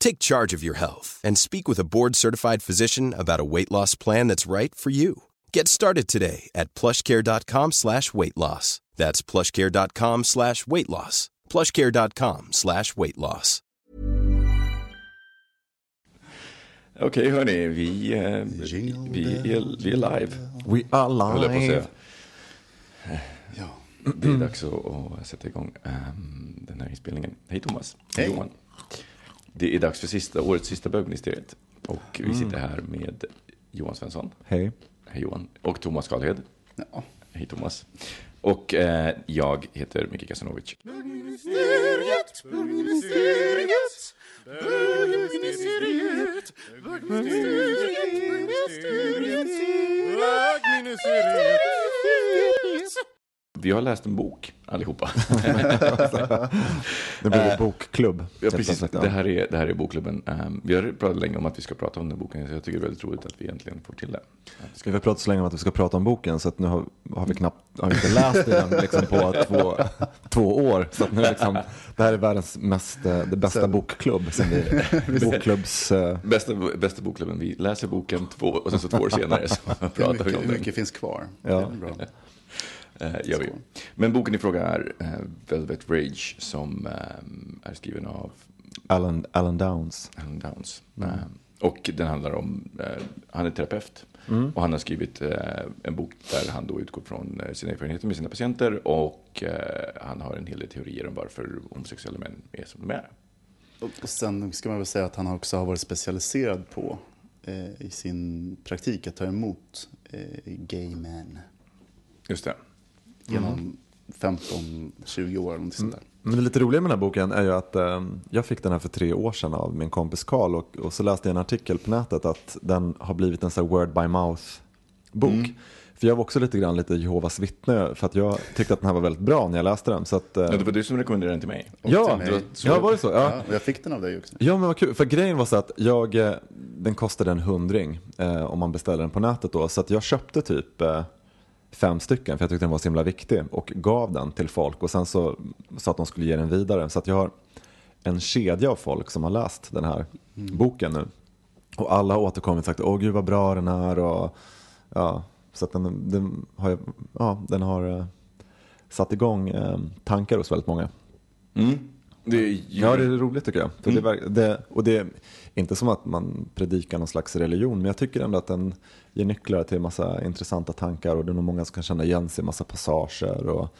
Take charge of your health and speak with a board-certified physician about a weight loss plan that's right for you. Get started today at plushcare.com slash weight loss. That's plushcare.com slash weight loss. plushcare.com slash weight loss. Okej, okay, hörni, vi, eh, vi, vi, är, vi är live. We are höll jag på att live. säga. Ja. Det är dags att, att sätta igång um, den här inspelningen. Hej Thomas. Hej. Johan. Det är dags för sista, årets sista bögministeriet. Och vi sitter här med Johan Svensson. Hej. Hej Johan. Och Thomas Karlhed. Ja. Hej Thomas. Och eh, jag heter Micke Kasanovic. Bögministeriet, bögministeriet, bögministeriet, bögministeriet, bögministeriet, bögministeriet. Vi har läst en bok allihopa. Nu blir det bokklubb. Ja, precis. Det här är, det här är bokklubben. Um, vi har pratat länge om att vi ska prata om den boken, så jag tycker det är väldigt roligt att vi äntligen får till det. Vi har pratat så länge om att vi ska prata om boken så nu har, har vi knappt har vi inte läst den liksom på två, två år. Så nu liksom, det här är världens mest, eh, det bästa bokklubb. Sen vi, bokklubbs, eh, Bästa, bästa bokklubben, vi läser boken två, och sen så två år senare så Hur pratar vi om hur den. mycket finns kvar? Ja. Eh, gör vi. Men boken i fråga är eh, Velvet Rage som eh, är skriven av Alan, Alan Downs. Alan Downs. Mm. Eh, och den handlar om, eh, han är terapeut. Mm. Och han har skrivit eh, en bok där han då utgår från eh, sina erfarenheter med sina patienter. Och eh, han har en hel del teorier om varför homosexuella män är som de är. Och och sen ska man väl säga att han också har varit specialiserad på eh, i sin praktik att ta emot eh, gay män Just det. Genom 15-20 år. eller sånt där. Men det lite roliga med den här boken är ju att eh, jag fick den här för tre år sedan av min kompis Karl och, och så läste jag en artikel på nätet att den har blivit en sån här word by mouth bok. För jag var också lite grann lite Jehovas vittne för att jag tyckte att den här var väldigt bra när jag läste den. Så att, eh, Ja, det var du som rekommenderade den till mig. Och Ja, till mig. var så- ja, var det så? Ja. Ja, och jag fick den av dig också. Ja men vad kul, för grejen var så att jag, eh, den kostade en hundring eh, om man beställer den på nätet då. Så att jag köpte typ eh, fem stycken för jag tyckte den var så himla viktig och gav den till folk och sen så sa att de skulle ge den vidare. Så att jag har en kedja av folk som har läst den här boken nu. Och alla har återkommit och sagt åh gud vad bra den är och ja, så att den, den har, ja, den har eh, satt igång eh, tankar hos väldigt många. Mm. Det är ju... Ja, det är roligt tycker jag. För det, det, och det inte som att man predikar någon slags religion, men jag tycker ändå att den ger nycklar till en massa intressanta tankar och det är nog många som kan känna igen sig i massa passager och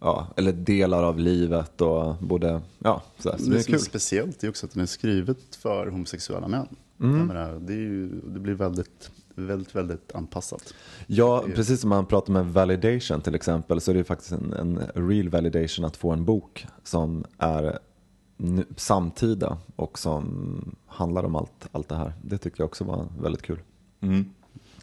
ja, eller delar av livet och både, ja. Så det det är kul. speciellt är också att den är skrivet för homosexuella män. Mm. Menar, det, ju, det blir väldigt, väldigt, väldigt anpassat. Ja, precis som man pratar med validation till exempel så är det ju faktiskt en, en real validation att få en bok som är samtida och som handlar om allt, allt det här. Det tycker jag också var väldigt kul. Mm.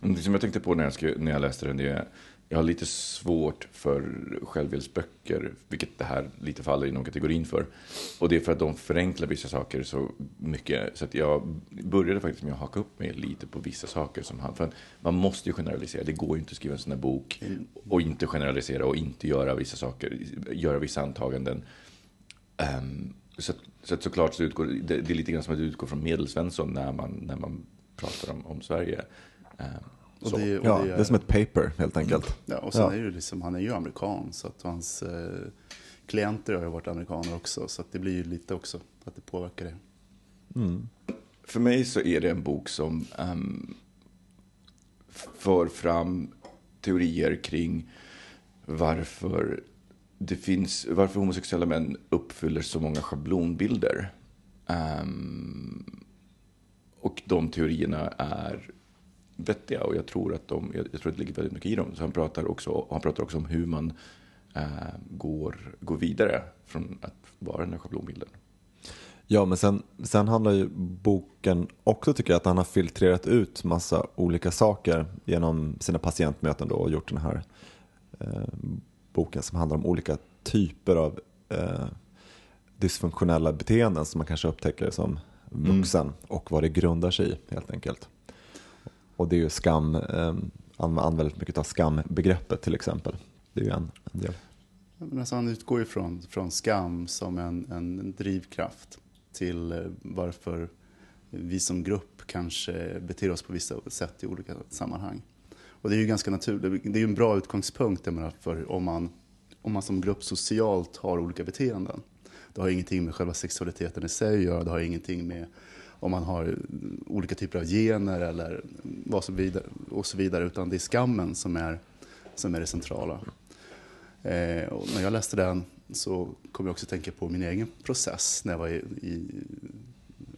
mm det som jag tänkte på när jag, skrev, när jag läste den, det är jag har lite svårt för självhjälpsböcker, vilket det här lite faller inom kategorin för. Och det är för att de förenklar vissa saker så mycket. Så att jag började faktiskt med att haka upp mig lite på vissa saker. Som han, för att man måste ju generalisera. Det går ju inte att skriva en sån här bok och inte generalisera och inte göra vissa saker, göra vissa antaganden. Um, så, att- så att såklart så utgår det, det är lite grann som att utgå från Medelsvensson när man, när man pratar om, om Sverige. Ehm, Och det, och Ja, det är som ett paper helt enkelt. Ja, och sen Ja. är det liksom, han är ju amerikan så att hans eh, klienter har ju varit amerikaner också. Så att det blir ju lite också att det påverkar det. För mig så är det en bok som ehm, för fram teorier kring varför det finns, varför homosexuella män uppfyller så många schablonbilder. Um, och de teorierna är vettiga och jag tror att, de, jag, jag tror att det ligger väldigt mycket i dem. Så han pratar också, han pratar också om hur man uh, går, går vidare från att vara den här schablonbilden. Ja, men sen, sen handlar ju boken också tycker jag att han har filtrerat ut massa olika saker genom sina patientmöten då och gjort den här eh, boken som handlar om olika typer av eh, dysfunktionella beteenden som man kanske upptäcker som vuxen och vad det grundar sig i helt enkelt. Och det är ju skam, eh, använder väldigt mycket av skambegreppet till exempel. Det är ju en, en del. Alltså han utgår ju från, från skam som en, en drivkraft till eh, varför vi som grupp kanske beter oss på vissa sätt i olika sammanhang. Och det är ju ganska naturligt, det är ju en bra utgångspunkt menar, för om man, om man som grupp socialt har olika beteenden. Det har ingenting med själva sexualiteten i sig att göra, det har ingenting med om man har olika typer av gener eller vad som vidare, och så vidare, utan det är skammen som är, som är det centrala. Eh, och när jag läste den så kom jag också att tänka på min egen process när jag var i, i,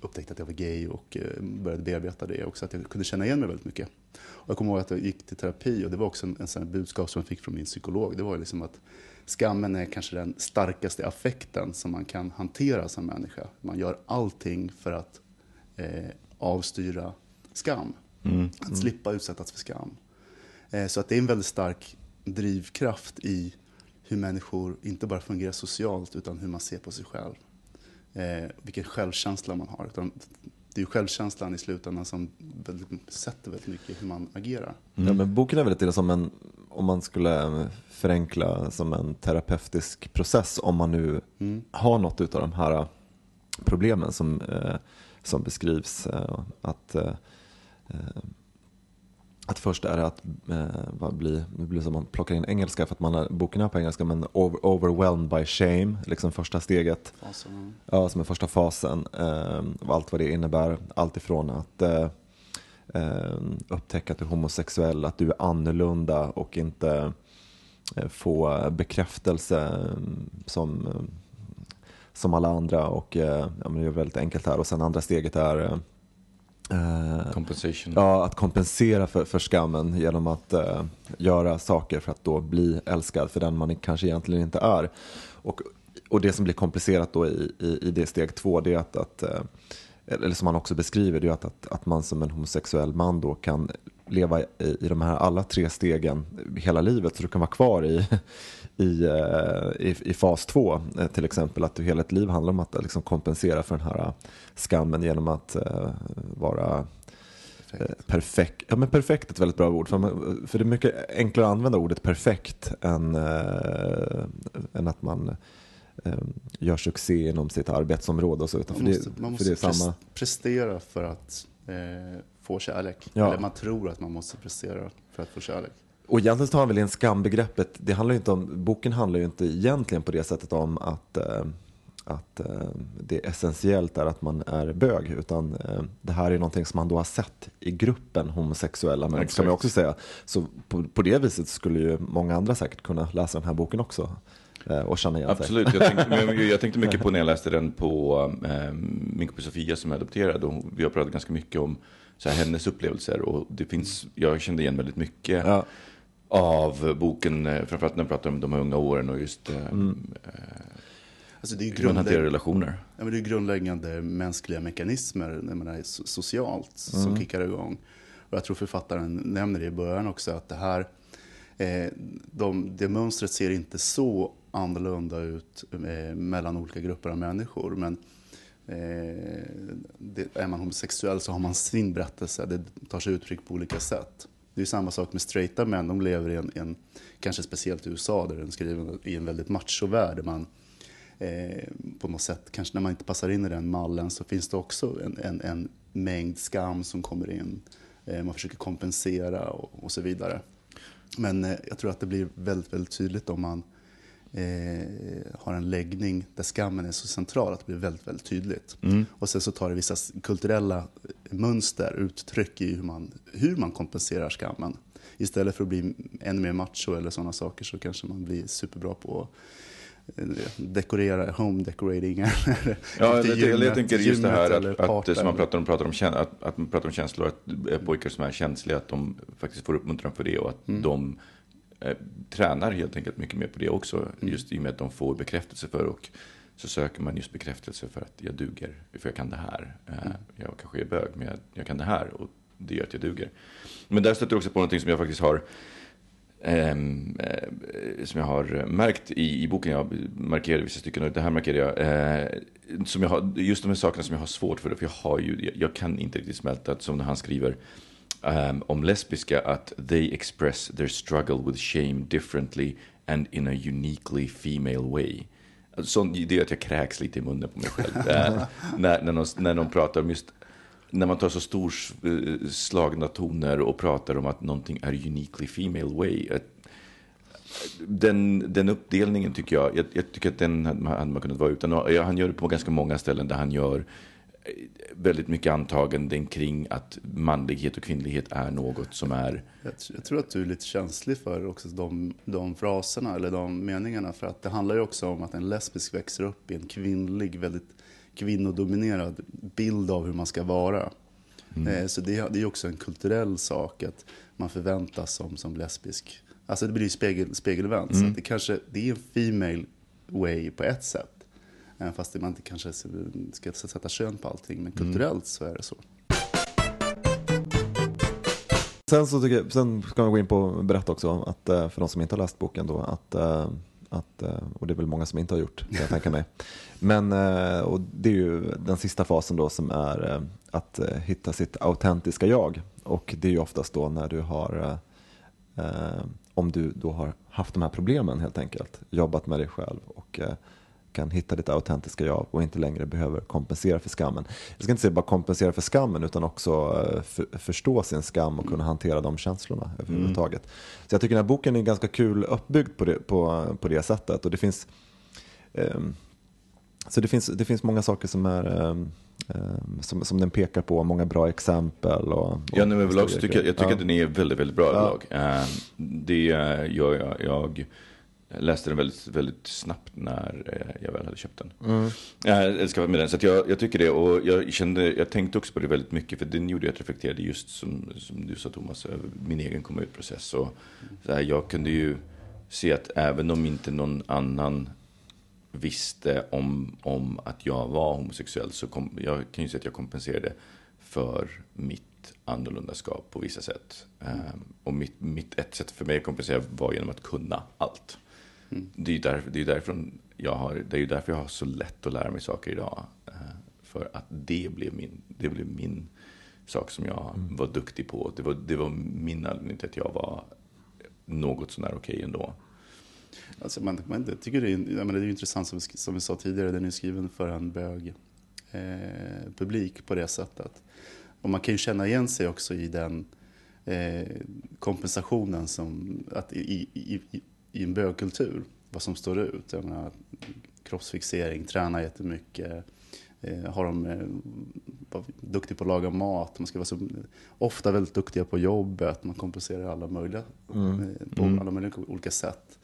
upptäckte att jag var gay och eh, började bearbeta det också, att jag kunde känna igen mig väldigt mycket. Och jag kommer ihåg att jag gick till terapi och det var också en, en sån budskap som jag fick från min psykolog. Det var liksom att skammen är kanske den starkaste affekten som man kan hantera som människa. Man gör allting för att eh, avstyra skam. Att slippa utsättas för skam. Eh, så att det är en väldigt stark drivkraft i hur människor inte bara fungerar socialt utan hur man ser på sig själv. Eh, vilken självkänsla man har. Utan det är ju självkänslan i slutändan som väldigt, sätter väldigt mycket hur man agerar. Ja, men boken är väldigt till som en, om man skulle förenkla, som en terapeutisk process om man nu har något av de här problemen som, eh, som beskrivs. Eh, att, eh, eh, att först är det att, eh, blir, nu blir det som man plockar in engelska för att man har boken på engelska, men over, overwhelmed by shame, liksom första steget. Alltså, Ja, som är första fasen. Eh, och allt vad det innebär. Allt ifrån att eh, eh, upptäcka att du är homosexuell, att du är annorlunda och inte eh, få bekräftelse eh, som, som alla andra. Och ja, men det är väldigt enkelt här. Och sen andra steget är Compensation. Ja, att kompensera för, för skammen genom att eh, göra saker för att då bli älskad för den man kanske egentligen inte är. Och, och det som blir komplicerat då i, i, i det steg två, det är att, att eh, eller som han också beskriver, det är att, att, att man som en homosexuell man då kan leva i, i de här alla tre stegen hela livet. Så du kan vara kvar i, i, eh, i, i fas två eh, till exempel. Att du hela ditt liv handlar om att liksom kompensera för den här eh, skammen genom att eh, vara Eh, Perfekt. Ja, men perfekt är ett väldigt bra ord. För, man, för det är mycket enklare att använda ordet perfekt än, äh, än att man äh, gör succé inom sitt arbetsområde och så. Utan Man måste, det, man för måste samma. pres- prestera för att eh, få kärlek. Ja. Eller man tror att man måste prestera för att få kärlek. Och egentligen tar han väl in skambegreppet. Det handlar inte om, boken handlar ju inte egentligen på det sättet om att, eh, att eh, det essentiellt är att man är bög. Utan eh, det här är någonting som man då har sett i gruppen homosexuella män. Ska man Exakt. också säga. Så på, på det viset skulle ju många andra säkert kunna läsa den här boken också. Och känna igen sig. Absolut, jag tänkte, jag tänkte mycket på när jag läste den på eh, min kompis Sofia som är adopterad. Och vi har pratat ganska mycket om så här, hennes upplevelser. Och det finns, jag kände igen väldigt mycket Ja. Av boken. eh, Framförallt när jag pratar om de här unga åren och just eh, Alltså det är hur man hanterar grundläggande, relationer. ja, men det är grundläggande mänskliga mekanismer menar, so- socialt som kickar igång. Och jag tror författaren nämner det i början också att det här eh, de, det mönstret ser inte så annorlunda ut eh, mellan olika grupper av människor. Men eh, det, är man homosexuell så har man sin berättelse. Det tar sig uttryck på olika sätt. Det är samma sak med straighta män. De lever i en, en kanske speciellt i USA, där den skriver i en väldigt machovärld. Där man eh, på något sätt, kanske när man inte passar in i den mallen, så finns det också en, en, en mängd skam som kommer in. Eh, man försöker kompensera och, och så vidare. Men eh, jag tror att det blir väldigt, väldigt tydligt om man eh, har en läggning där skammen är så central att det blir väldigt, väldigt tydligt. Och sen så tar det vissa kulturella mönster, uttryck i hur man, hur man kompenserar skammen. Istället för att bli ännu mer macho eller sådana saker så kanske man blir superbra på att eh, dekorera, home decorating. eller Ja, jag, jag, jag gymmet- tänker just det gymmet här att, att parten. som man pratar om, pratar om, att, att man pratar om känslor, att eh, pojkar som är känsliga, att de faktiskt får uppmuntran för det och att Mm. de eh, tränar helt enkelt mycket mer på det också, Mm. just i och med att de får bekräftelse för och så söker man just bekräftelse för att jag duger, för jag kan det här. Eh, Mm. Jag kanske är bög, men jag, jag kan det här och det gör att jag duger. Men där stöter jag också på någonting som jag faktiskt har ehm, eh, som jag har märkt i, i boken, jag markerade vissa stycken och det här markerade jag, eh, som jag har, just de här sakerna som jag har svårt för, för jag har ju, jag, jag kan inte riktigt smälta, som när han skriver ehm, om lesbiska, att they express their struggle with shame differently and in a uniquely female way. Sånt, det är att jag kräks lite i munnen på mig själv. Eh, när, när, de, när de pratar om just när man tar så storslagna toner och pratar om att någonting är uniquely female way. Den, den uppdelningen tycker jag, jag, jag tycker att den hade man, kunnat vara utan. Han gör det på ganska många ställen där han gör eh, väldigt mycket antaganden kring att manlighet och kvinnlighet är något som är Jag, jag tror att du är lite känslig för också de, de fraserna eller de meningarna. För att det handlar ju också om att en lesbisk växer upp i en kvinnlig, väldigt kvinnodominerad bild av hur man ska vara. Eh, så det, det är också en kulturell sak att man förväntas som, som lesbisk. Alltså det blir ju spegel, spegelvänt. Så att det kanske det är en female way på ett sätt. Även fast man inte kanske ska sätta kön på allting. Men kulturellt så är det så. Sen, så tycker jag, sen ska man gå in på och berätta också att eh, för de som inte har läst boken då att, eh, att eh, och det är väl många som inte har gjort kan jag tänka mig. Men och det är ju den sista fasen då som är att hitta sitt autentiska jag och det är ju oftast då när du har om du då har haft de här problemen helt enkelt, jobbat med dig själv och kan hitta ditt autentiska jag och inte längre behöver kompensera för skammen. Jag ska inte säga bara kompensera för skammen utan också eh, för, förstå sin skam och kunna hantera de känslorna överhuvudtaget. Så jag tycker den här boken är ganska kul uppbyggd på det, på, på det sättet och det finns ehm, så det finns, det finns många saker som, är, ehm, som, som den pekar på, många bra exempel. Och, och Ja, nej, men överlag så tycker jag, tycker Ja. att den är väldigt, väldigt bra överlag. Eh, Det eh, gör jag, jag läste den väldigt, väldigt snabbt när eh, jag väl hade köpt den. Mm. Jag älskar med den, så jag, jag tycker det. Och jag, kände, jag tänkte också på det väldigt mycket, för den gjorde jag att reflektera just som, som du sa Thomas, över min egen komma ut-process. Och så här, jag kunde ju se att även om inte någon annan visste om, om att jag var homosexuell så kom, jag kan ju säga att jag kompenserade för mitt annorlundaskap på vissa sätt. Ehm, och mitt, mitt, ett sätt för mig att kompensera var genom att kunna allt. Det är ju där, det är därifrån jag har, det är därför jag har så lätt att lära mig saker idag. Eh, För att det blev min, det blev min sak som jag var duktig på. Det var, det var min anledning till att jag var något sånär okej ändå. Alltså man, man, jag tycker det är, jag menar, det är intressant som, som vi sa tidigare, den är skriven för en bög eh, publik på det sättet. Och man kan ju känna igen sig också i den eh, kompensationen som, att i, i, i, i en bögkultur, vad som står ut. Jag menar, kroppsfixering, träna jättemycket, eh, har de eh, var duktig på att laga mat, man ska vara så, ofta väldigt duktiga på jobbet, man kompenserar alla möjliga, eh, på alla möjliga olika sätt.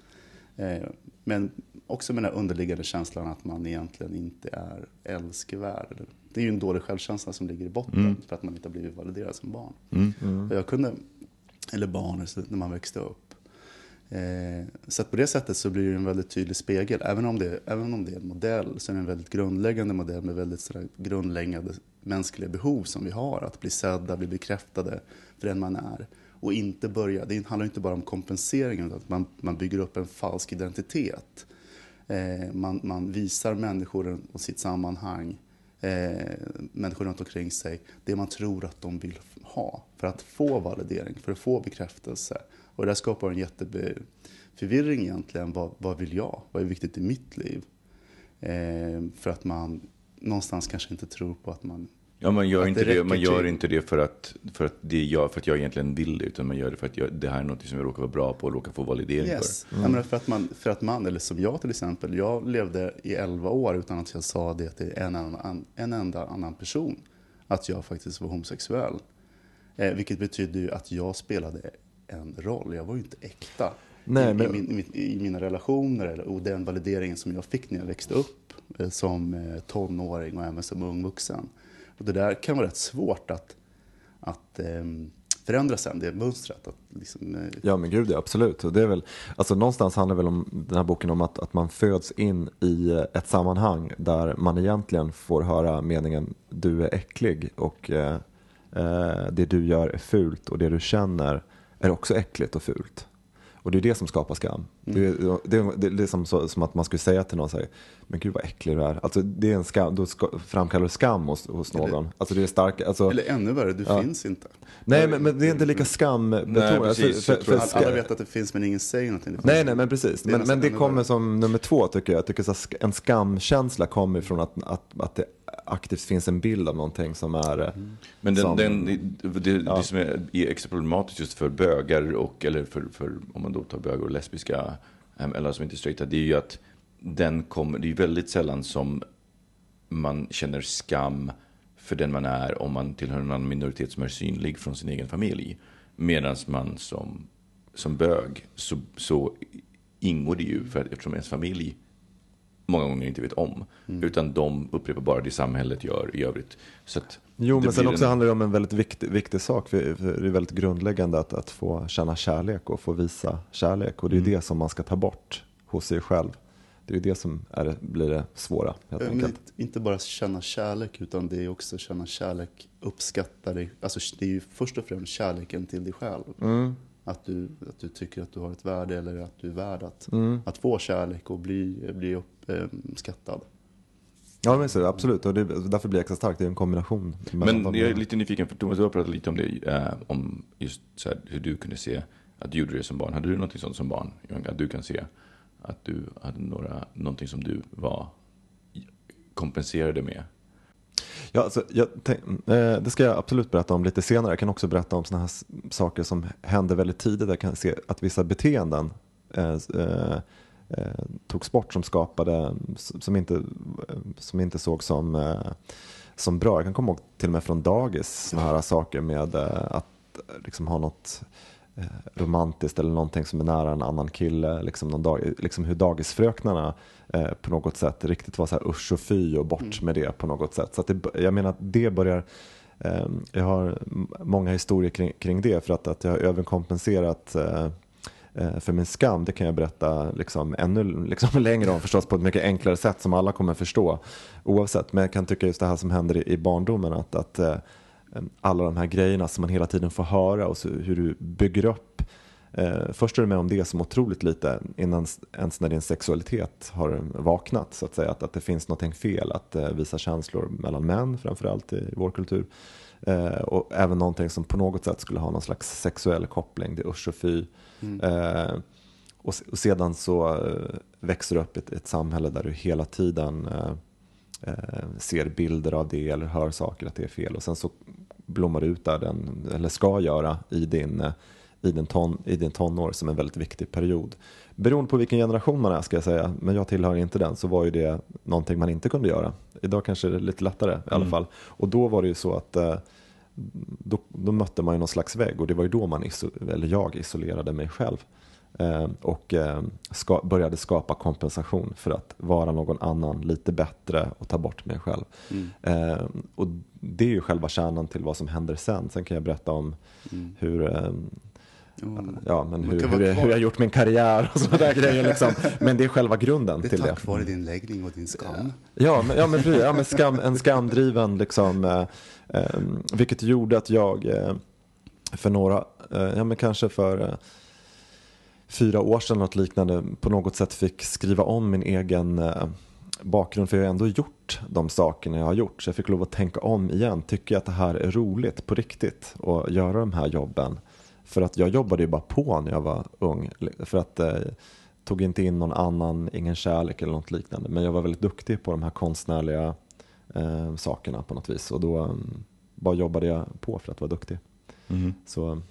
Men också med den här underliggande känslan att man egentligen inte är älskvärd. Det är ju en dålig självkänsla som ligger i botten för att man inte har blivit validerad som barn. Och jag kunde, eller barn så när man växte upp. Eh, Så på det sättet så blir det en väldigt tydlig spegel. Även om det, även om det är en modell så är det en väldigt grundläggande modell med väldigt sådär grundläggande mänskliga behov som vi har. Att bli sedda, bli bekräftade för den man är. Och inte börja, det handlar inte bara om kompenseringen utan att man, man bygger upp en falsk identitet. Eh, man, man visar människor och sitt sammanhang, eh, människor runt omkring sig, det man tror att de vill ha för att få validering, för att få bekräftelse. Och det skapar en jätteförvirring egentligen. Vad, vad vill jag? Vad är viktigt i mitt liv? Eh, för att man någonstans kanske inte tror på att man Ja, man gör, inte det det, man gör till. inte det för att, för, att det jag, för att jag egentligen vill det, utan man gör det för att jag, det här är något som jag råkar vara bra på och råkar få validering Yes. för. Jag menar för, att man, för att man, eller som jag till exempel, jag levde i 11 år utan att jag sa det till en, annan, en enda annan person. att jag faktiskt var homosexuell. Eh, vilket betyder ju att jag spelade en roll. Jag var ju inte äkta. Nej, I, men- i, min, i, mina relationer eller, och den valideringen som jag fick när jag växte upp eh, som eh, tonåring och även som ung vuxen. Och det där kan vara rätt svårt att, att ehm, förändra sen, det mönstret. Att liksom, eh, Ja men gud ja, absolut. Och det är väl, alltså någonstans handlar väl om den här boken om att, att man föds in i ett sammanhang där man egentligen får höra meningen du är äcklig och eh, det du gör är fult och det du känner är också äckligt och fult. Och det är det som skapar skam. Det, är, det, är, det är liksom så, som att man skulle säga till någon, så här, men gud vad äcklig du är. Alltså det är en skam, då ska, framkallar du skam hos, hos någon. Alltså det är starkt. Alltså, eller ännu värre, du finns inte. nej men, men det är inte lika skambetonat. Alltså, Alla, vet att det finns men ingen säger någonting. Nej, nej, men precis. Det Men, men det kommer värre. som nummer två tycker jag. jag tycker så en skamkänsla kommer ifrån att, att, att det aktivt finns en bild av någonting som är... eh, Men den, som, den, det, det, det som är, är extra problematiskt just för bögar och, eller för, för om man då tar bögar och lesbiska, em, eller som inte är straighta, det är ju att den kommer, det är väldigt sällan som man känner skam för den man är om man tillhör en annan minoritet som är synlig från sin egen familj. Medan man som, som bög så, så ingår det ju, för att, eftersom ens familj många gånger inte vet om. Mm. Utan de upprepar bara det samhället gör i övrigt. Så att Jo, men sen också en- handlar det om en väldigt viktig, viktig sak. För, för det är väldigt grundläggande att, att få känna kärlek och få visa kärlek. Och det är Mm. det som man ska ta bort hos sig själv. Det är det som är, blir det svåra helt Ja, men enkelt. inte- bara känna kärlek, utan det är också känna kärlek, uppskatta dig. Alltså det är ju först och främst kärleken till dig själv. Mm. Att, du, att du tycker att du har ett värde eller att du är värd att, Mm. att få kärlek och bli, bli uppskattad. Ja, men så, absolut. Och det, därför blir det extra starkt. Det är en kombination. Men jag är lite nyfiken, för Thomas, du har pratat lite om det, eh, om just så här, hur du kunde se att du gjorde det som barn. Hade du någonting sånt som barn? Att du kan se att du hade några, någonting som du var kompenserade med? Ja, alltså, jag tänk, eh, det ska jag absolut berätta om lite senare. Jag kan också berätta om sådana här saker som hände väldigt tidigt. Jag kan se att vissa beteenden eh, s- eh, togs bort som skapade, som inte, som inte såg som, eh, som bra. Jag kan komma ihåg till och med från dagis sådana här saker med eh, att eh, liksom ha något eh, romantiskt eller någonting som är nära en annan kille. Liksom, någon dag, liksom hur dagisfröknarna eh, på något sätt riktigt var så här usch och fy och bort med det på något sätt. Så det, jag menar att det börjar eh, jag har många historier kring, kring det för att, att jag har överkompenserat eh, Eh, för min skam, det kan jag berätta liksom ännu liksom längre om förstås på ett mycket enklare sätt som alla kommer förstå oavsett. Men jag kan tycka just det här som händer i, barndomen att, att eh, alla de här grejerna som man hela tiden får höra och så, hur du bygger upp eh, först är du med om det som otroligt lite innan ens när din sexualitet har vaknat. Så att säga att, att det finns någonting fel att visa känslor mellan män framförallt i vår kultur. Och även någonting som på något sätt skulle ha någon slags sexuell koppling, det är usch och fy. Eh, och, och sedan så eh, växer du upp ett, ett samhälle där du hela tiden eh, eh, ser bilder av det eller hör saker att det är fel. Och sen så blommar det ut där, den, eller ska göra, i din, eh, i, din ton, i din tonår som en väldigt viktig period. Beroende på vilken generation man är ska jag säga, men jag tillhör inte den, så var ju det någonting man inte kunde göra. Idag kanske det är lite lättare i alla fall. Och då var det ju så att då, då mötte man ju någon slags vägg och det var ju då man eller jag isolerade mig själv. Eh, och eh, ska, började skapa kompensation för att vara någon annan lite bättre och ta bort mig själv. Eh, och det är ju själva kärnan till vad som händer sen. Sen kan jag berätta om hur, eh, ja, men hur, hur, jag, hur jag gjort min karriär och sådana där grejer. Liksom. Men det är själva grunden Det är till det. tack vare din läggning och din skam. Ja, men, ja, men, ja, men skam, en skamdriven, liksom, Ehm, vilket gjorde att jag eh, för några, eh, ja men kanske för eh, fyra år sedan något liknande på något sätt fick skriva om min egen eh, bakgrund för jag har ändå gjort de sakerna jag har gjort så jag fick lov att tänka om igen. Tycker jag att det här är roligt på riktigt att göra de här jobben? För att jag jobbade ju bara på när jag var ung för att eh, tog inte in någon annan, ingen kärlek eller något liknande. Men jag var väldigt duktig på de här konstnärliga eh, sakerna på något vis och då mm, bara jobbade jag på för att vara duktig. Så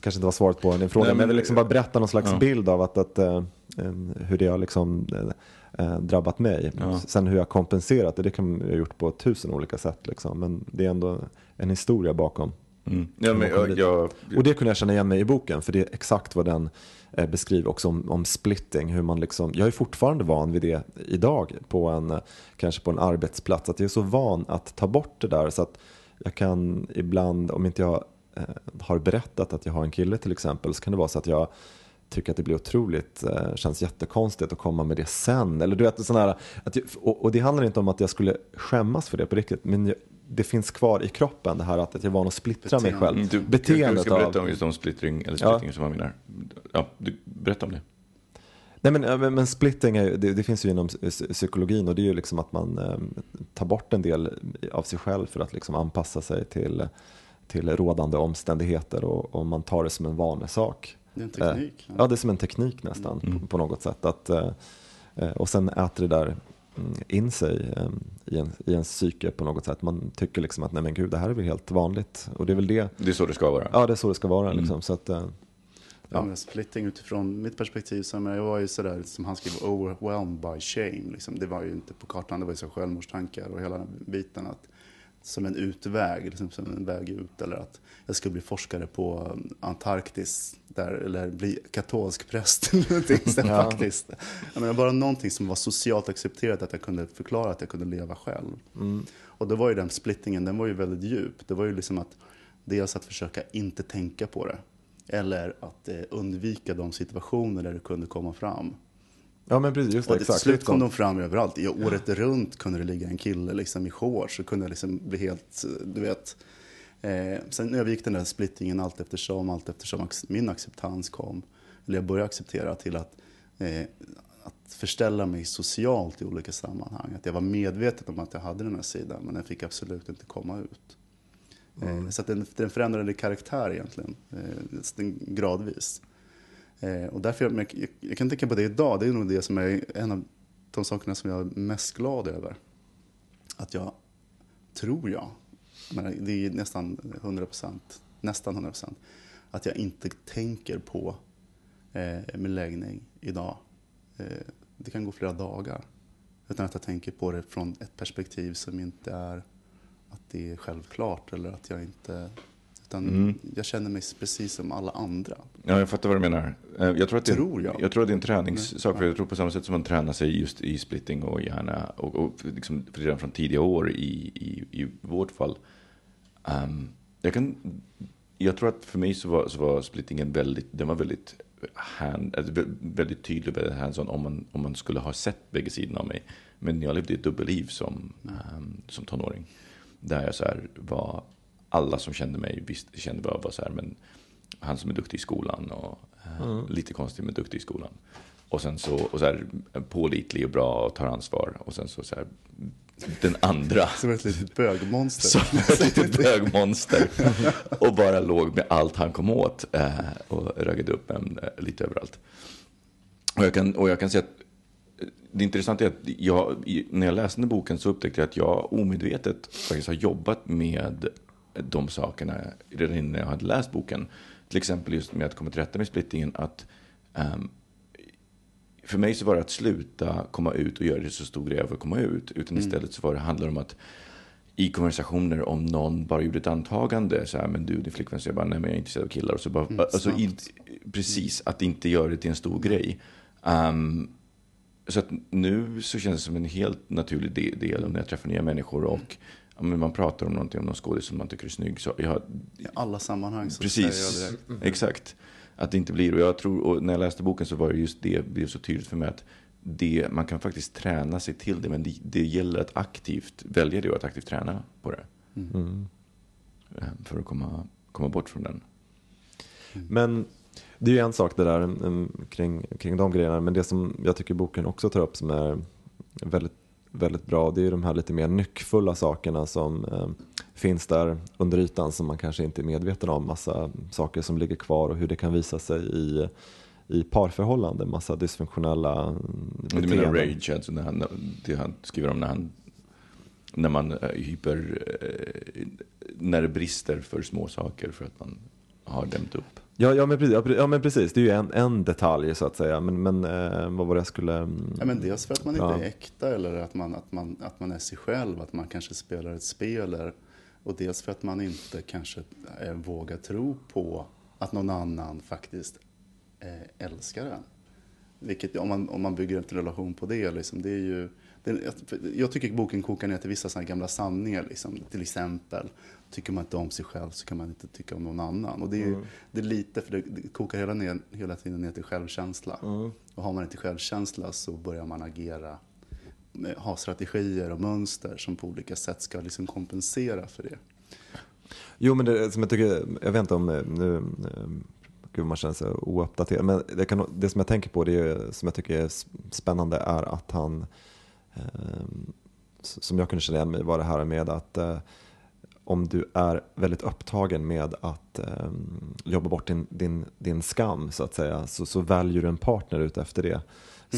kanske inte var svaret på din fråga, Nej, men jag men- vill liksom bara berätta någon slags Ja. bild av att, att eh, eh, hur det har liksom eh, eh, drabbat mig. Ja. Sen hur jag kompenserat det, det kan jag ha gjort på tusen olika sätt. Liksom. Men det är ändå en historia bakom. Mm. Ja, men jag, jag, Och det kunde jag känna igen mig i boken, för det är exakt vad den eh, beskriver också om, om splitting. Hur man liksom, jag är fortfarande van vid det idag, på en, kanske på en arbetsplats. Att jag är så van att ta bort det där så att jag kan ibland, om inte jag eh, har berättat att jag har en kille till exempel, så kan det vara så att jag tycker att det blir otroligt, eh, känns jättekonstigt att komma med det sen. Eller du vet, sån här, att jag, och, och det handlar inte om att jag skulle skämmas för det på riktigt, men jag, det finns kvar i kroppen det här att, jag är van att splittra mig Beteende. själv. Du, Beteendet du ska berätta av... om just om splittring, eller Ja. splittring som man menar. Ja, du, berätta om det. Nej, men, ja, men, splitting är, det, det finns ju inom psy- psykologin och det är ju liksom att man eh, tar bort en del av sig själv för att liksom anpassa sig till, till rådande omständigheter och, och man tar det som en vanesak. Det är en teknik. Eh, Ja, det är som en teknik nästan Mm. på, på något sätt. Att, eh, eh, och sen äter det där in sig eh, i, en, i ens psyke på något sätt. Man tycker liksom att nej men gud, det här är väl helt vanligt. Och det är väl det, Det är så det ska vara. ja det är så det ska vara. Mm. Liksom. Så att, eh, Ja. men splitting utifrån mitt perspektiv, så jag var ju sådär som han skrev, overwhelmed by shame. Liksom. Det var ju inte på kartan, det var ju så självmordstankar och hela den biten. Att, som en utväg, liksom, som en väg ut. Eller att jag skulle bli forskare på Antarktis, där, eller bli katolsk präst. eller Ja. faktiskt. Jag menar, bara någonting som var socialt accepterat, att jag kunde förklara att jag kunde leva själv. mm, Och då var ju den splittingen, den var ju väldigt djup. Det var ju liksom att dels att försöka inte tänka på det. Eller att eh, undvika de situationer där det kunde komma fram. Ja men precis, just det, Och till exakt. slut kom de fram överallt. I året runt kunde det ligga en kille liksom i shorts. Så kunde jag liksom bli helt, du vet. Eh, sen övergick den där splittingen allt eftersom, allt eftersom min acceptans kom. Eller jag började acceptera till att, eh, att förställa mig socialt i olika sammanhang. Att jag var medveten om att jag hade den här sidan, men den fick absolut inte komma ut. Eh, så att den, den förändrade karaktär egentligen, eh, gradvis. Eh, och därför jag, jag, jag kan tänka på det idag, det är nog det som är en av de sakerna som jag är mest glad över. Att jag, tror jag, men det är nästan 100 procent, nästan 100 procent, att jag inte tänker på eh, min läggning idag. Eh, det kan gå flera dagar utan att jag tänker på det från ett perspektiv som inte är att det är självklart eller att jag inte utan Mm. jag känner mig precis som alla andra. Ja, jag fattar vad du menar. Eh, Jag tror att det, Tror jag. jag tror att det är en träningssak. För jag tror på samma sätt som man tränar sig just i splitting och gärna, och, och liksom redan från tidiga år i, i, i vårt fall. Ehm, jag, kan, jag tror att för mig så var, så var splittingen väldigt, den var väldigt, hand, alltså vä- väldigt tydlig, väldigt hands-on om man, om man skulle ha sett bägge sidorna av mig. Men jag levde ett dubbelliv som, ehm, som tonåring. Där jag så här var, alla som kände mig visst, kände bara var så här, men han som är duktig i skolan och eh, lite konstig men duktig i skolan. Och sen så, och så här, pålitlig och bra och tar ansvar. Och sen så, så här, den andra Som ett litet bögmonster. som ett litet bögmonster. Och bara låg med allt han kom åt eh, och raggade upp en eh, lite överallt. Och jag kan, och jag kan säga att det intressanta är att jag, när jag läste den boken så upptäckte jag att jag omedvetet faktiskt har jobbat med de sakerna redan innan jag hade läst boken. Till exempel just med att komma till rätta med splittingen. Att, ehm, för mig så var det att sluta komma ut och göra det så stor grej av att komma ut. Utan istället så var det, handlar om att i konversationer om någon bara gjorde ett antagande. Så här, men du, din flickvän säger bara, nej men jag är intresserad av killar. Och så bara, alltså, snabbt. inte, precis, att inte göra det till en stor grej. Ehm, så att nu så känns det som en helt naturlig de- del när jag träffar nya människor och men man pratar om någonting, om någon skådis som man tycker är snygg. Så jag, I alla sammanhang så Precis, jag direkt. exakt. Att det inte blir, och jag tror, och när jag läste boken så var det just det, blev så tydligt för mig att det, man kan faktiskt träna sig till det, men det, det gäller att aktivt välja det och att aktivt träna på det. Mm. eh, För att komma, komma bort från den. Men det är ju en sak det där mm, kring, kring de grejerna. Men det som jag tycker boken också tar upp som är väldigt, väldigt bra. Det är de här lite mer nyckfulla sakerna som eh, finns där under ytan som man kanske inte är medveten om. Massa saker som ligger kvar och hur det kan visa sig i, i parförhållanden. Massa dysfunktionella mm, Du menar beteenden. rage, alltså när han, det han skriver om när, han, när man eh, hyper, eh, när det brister för små saker för att man har dämt upp. Ja, ja, men precis, ja, men precis. Det är ju en, en detalj så att säga. Men, men eh, vad var det jag skulle... Ja, men dels för att man inte Ja. är äkta eller att man, att, man, att man är sig själv, att man kanske spelar ett spel. Eller, och dels för att man inte kanske eh, vågar tro på att någon annan faktiskt eh, älskar en. Vilket, om, man, om man bygger en relation på det, liksom, det är ju... Det, jag tycker boken kokar ner till vissa gamla sanningar. Liksom. Till exempel, tycker man inte om sig själv så kan man inte tycka om någon annan. Och det är, ju- det är lite, för det, det kokar hela, ner, hela tiden ner till självkänsla. Och har man inte självkänsla så börjar man agera, ha strategier och mönster som på olika sätt ska liksom kompensera för det. Jo, men det som jag tycker, jag vet inte om eh, nu, eh, gud man känner sig ouppdaterad, men det, kan, det som jag tänker på, det är, som jag tycker är spännande är att han, eh, som jag kunde känna igen mig var det här med att eh, om du är väldigt upptagen med att eh, jobba bort din, din, din skam så att säga, så, så väljer du en partner ut efter det.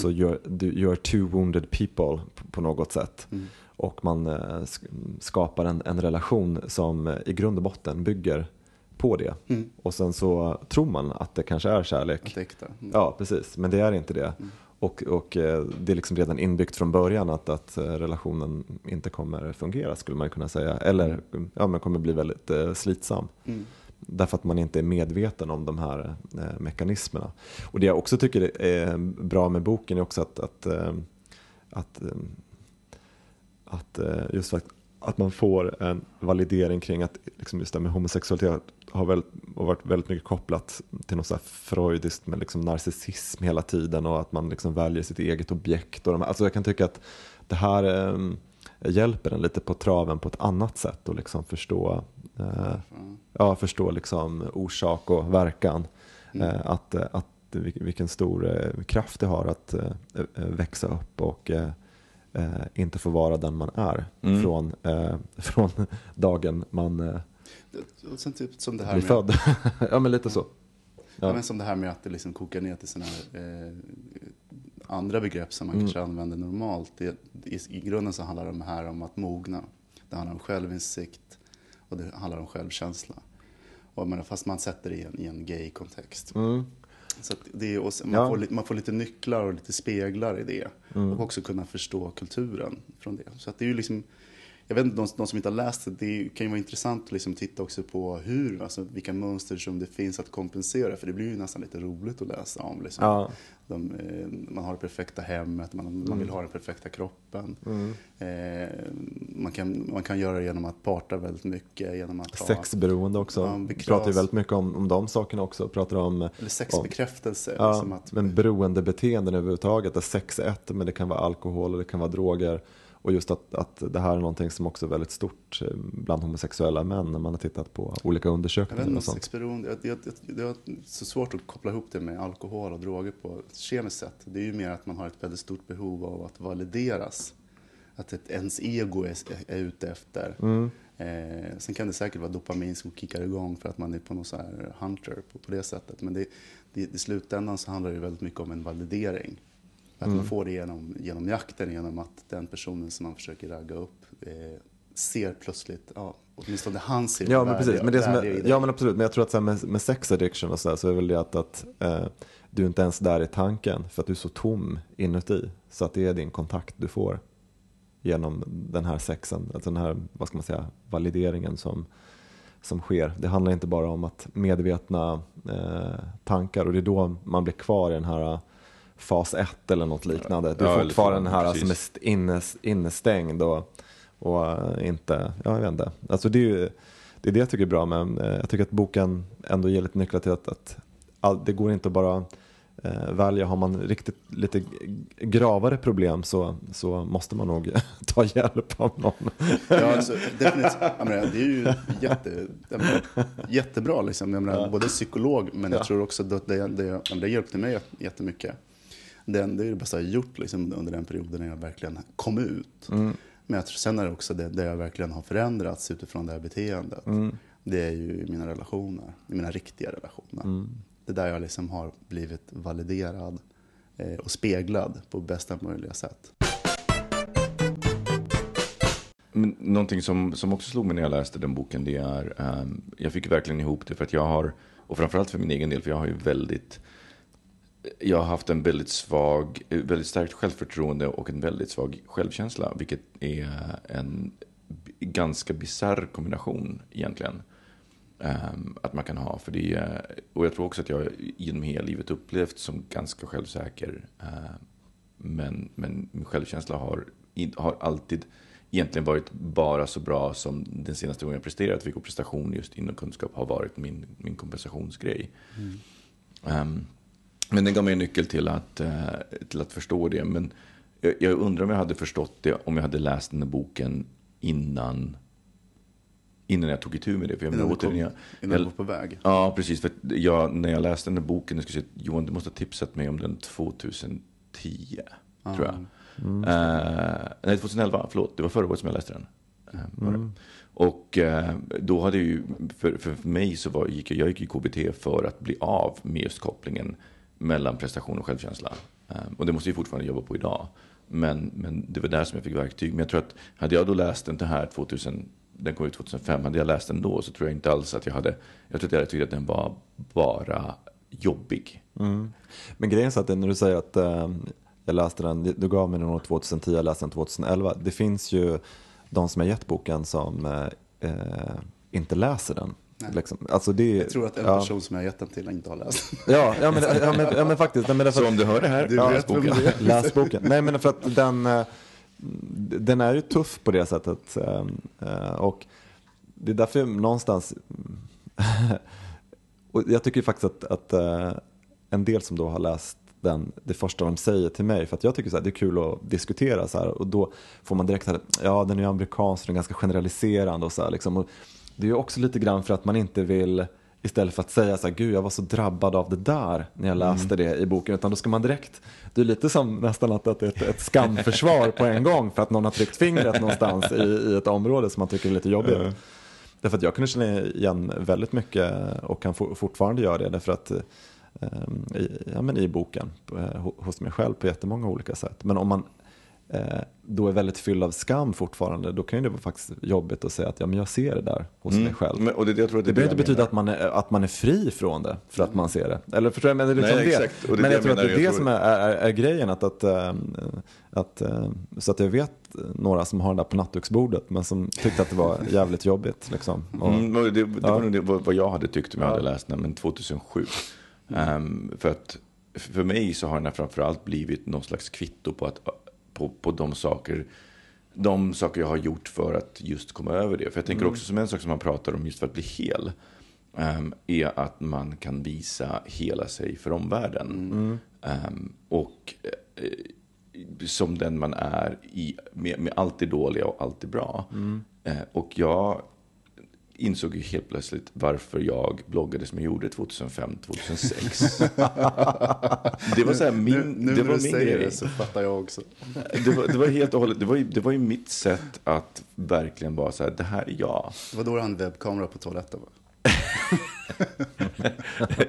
Så you're, du, you're two wounded people på, på något sätt. Och man eh, sk- skapar en, en relation som eh, i grund och botten bygger på det. Mm. Och sen så tror man att det kanske är kärlek. Mm. Ja, precis. Men det är inte det. Och, och eh, det är liksom redan inbyggt från början att, att eh, relationen inte kommer fungera skulle man kunna säga. Eller ja, men kommer bli väldigt eh, slitsam. Mm. Därför att man inte är medveten om de här mekanismerna. Och det jag också tycker är bra med boken är också att, att, att, att just för att, att man får en validering kring att liksom just det med homosexualitet har, väl, har varit väldigt mycket kopplat till något så här freudiskt med liksom narcissism hela tiden och att man liksom väljer sitt eget objekt. Och de, alltså jag kan tycka att det här eh, hjälper en lite på traven på ett annat sätt och liksom förstå, eh, ja, förstå liksom orsak och verkan. Eh, att, eh, att vil- vilken stor eh, kraft det har att eh, eh, växa upp och eh, inte få vara den man är Mm. från, eh, från dagen man eh, Och sen typ som det här blir med, född. ja men lite så. ja. Ja. men som det här med att det liksom kokar ner till här, eh, andra begrepp som man Mm. kanske använder normalt. Det, i, I grunden så handlar det här om att mogna. Det handlar om självinsikt och det handlar om självkänsla. Och menar, fast man sätter det i en, i en gay-kontext. Mm. Så att det är, sen- man, Ja. Mm. får, lite- man får lite nycklar och lite speglar i det. Och också kunna förstå kulturen från det. Så att det är ju liksom, jag vet inte, de, de som inte har läst det, det kan ju vara intressant att liksom titta också på hur, alltså vilka mönster som det finns att kompensera. För det blir ju nästan lite roligt att läsa om. Liksom. Ja. De, eh, man har det perfekta hemmet, man, man Mm. vill ha den perfekta kroppen. Eh, man, kan, man kan göra det genom att parta väldigt mycket. Genom att ha, Sexberoende också. Ja, Vi pratar ju väldigt mycket om, om de sakerna också. Pratar om, Eller om sexbekräftelse. ja, liksom att, men beroendebeteenden överhuvudtaget. Där sex är ett, men det kan vara alkohol och det kan vara droger. Och just att, att det här är någonting som också är väldigt stort eh, bland homosexuella män när man har tittat på olika Jag undersökningar inte, och sånt. jag, jag, jag, det är så svårt att koppla ihop det med alkohol och droger på ett kemiskt sätt. Det är ju mer att man har ett väldigt stort behov av att valideras. Att ett, ens ego är, är ute efter. Mm. Eh, sen kan det säkert vara dopamin som kickar igång för att man är på någon så här hunter på, på det sättet. Men det, det, i slutändan så handlar det väldigt mycket om en validering. Att Mm. man får det genom, genom jakten, genom att den personen som man försöker ragga upp eh, ser plötsligt, ja, åtminstone han ser Ja men precis, men det som är, ja men absolut, men jag tror att så med, med sex addiction och så, här, så är väl det att, att eh, du är inte ens där i tanken för att du är så tom inuti. Så att det är din kontakt du får genom den här sexen, alltså den här, vad ska man säga, valideringen som, som sker. Det handlar inte bara om att medvetna eh, tankar och det är då man blir kvar i den här fas 1 eller något liknande. Du Ja, är eller fortfarande den här precis. som är st- innes, innestängd och, och eh, inte, ja jag vet inte. Alltså det är ju det är det jag tycker är bra med, eh, jag tycker att boken ändå ger lite nycklar till att, att all, det går inte att bara eh, välja, har man riktigt lite gravare problem så, så måste man nog ta hjälp av någon. Ja, alltså, definitivt. Menar, det är ju jätte, menar, jättebra, liksom. jag menar, både psykolog, men jag tror också att det, det, det hjälpte mig jättemycket. Den, det är det bästa jag gjort liksom, under den perioden när jag verkligen kom ut. Men jag tror, sen är det också det, det jag verkligen har förändrats utifrån det här beteendet. Det är ju i mina relationer, i mina riktiga relationer. Det är där jag liksom har blivit validerad eh, och speglad på bästa möjliga sätt. Men någonting som, som också slog mig när jag läste den boken, det är, ehm, jag fick verkligen ihop det för att jag har Och framförallt för min egen del, för jag har ju väldigt jag har haft en väldigt svag, väldigt starkt självförtroende och en väldigt svag självkänsla, vilket är en ganska bizarr kombination egentligen. Ehm, att man kan ha. För det och jag tror också att jag genom hela livet upplevt som ganska självsäker. Ehm, men, men min självkänsla har, har alltid egentligen varit bara så bra som den senaste gången jag presterat. Vilken prestation just inom kunskap har varit min, min kompensationsgrej. Ehm, men den gav mig en nyckel till att, eh, till att förstå det. Men jag, jag undrar om jag hade förstått det om jag hade läst den här boken innan, innan jag tog itu med det. För jag Innan menar, du, kom, återigen, innan jag- du var på väg. Ja, precis. För jag, när jag läste den här boken, jag skulle säga, Johan, du måste ha tipsat mig om den 2010, tror jag. Eh, nej, 2011, förlåt. Det var förra året som jag läste den. Eh, var det. Och eh, då hade jag ju, för, för mig så var, gick jag, jag gick i KBT för att bli av med just kopplingen mellan prestation och självkänsla. Ehm, och det måste vi fortfarande jobba på idag. Men, men det var där som jag fick verktyg. Men jag tror att hade jag då läst den här 2000, den kom ut 2005, hade jag läst den då så tror jag inte alls att jag hade, jag tror att jag hade tyckt att den var bara jobbig. Mm. Men grejen är att när du säger att äh, jag läste den, du gav mig den år 2010, jag läste den 2011. Det finns ju de som har gett boken som äh, inte läser den. Liksom. Alltså det, Jag tror att en ja, person som jag har gett den till inte har läst Ja, ja, men, ja, men, ja men faktiskt. Nej, men därför Så att- om du hör det här, Du ja, vem boken. Läs boken. Nej men för att den, eh, den är ju tuff på det sättet. eh, eh, Och det är därför jag någonstans, och jag tycker faktiskt att, att eh, en del som då har läst den, det första de säger till mig, för att jag tycker så här, det är kul att diskutera så här och då får man direkt här, ja den är ju amerikansk, den är ganska generaliserande och så här liksom. Och det är ju också lite grann för att man inte vill Istället för att säga så här, gud jag var så drabbad av det där när jag läste det i boken. Utan då ska man direkt, det är lite som nästan att det är ett, ett skamförsvar på en gång för att någon har tryckt fingret någonstans i, i ett område som man tycker är lite jobbigt. Därför att jag kunde känna igen väldigt mycket och kan for, fortfarande göra det. Därför att eh, i, ja, men i boken, eh, ho- hos mig själv på jättemånga olika sätt. Men om man då är väldigt fylld av skam fortfarande, då kan det vara faktiskt jobbigt att säga att ja, men jag ser det där hos mig själv. Men, och det, jag tror att Det är behöver inte jag betyda att man, är, att man är fri från det för att man ser det. Eller förstår jag? Men, det är liksom Nej, det. exakt. Det men det jag tror jag att det är det Jag som tror- är, är, är grejen. Att, att, ähm, att, ähm, så att jag vet några som har den där på nattduksbordet men som tyckte att det var jävligt jobbigt. Liksom. Och, Mm, det, det Ja. var nog det, vad jag hade tyckt om jag hade läst den, men 2007. Ehm, för att för mig så har den här framförallt blivit någon slags kvitto på, att, på, på de saker de saker jag har gjort för att just komma över det. För jag tänker också som en sak som man pratar om just för att bli hel. ehm, är att man kan visa hela sig för omvärlden. Ehm, och eh, som den man är i, med, med allt det dåliga och allt det bra. Eh, och jag insåg ju helt plötsligt varför jag bloggade som jag gjorde 2005-2006. det var så här min, Nu, nu det när var du min säger grej. det så fattar jag också. Det var, det var helt och hållet, det var, ju, det var ju mitt sätt att verkligen vara så här, det här är jag. Det var då du hade en webbkamera på toaletten va?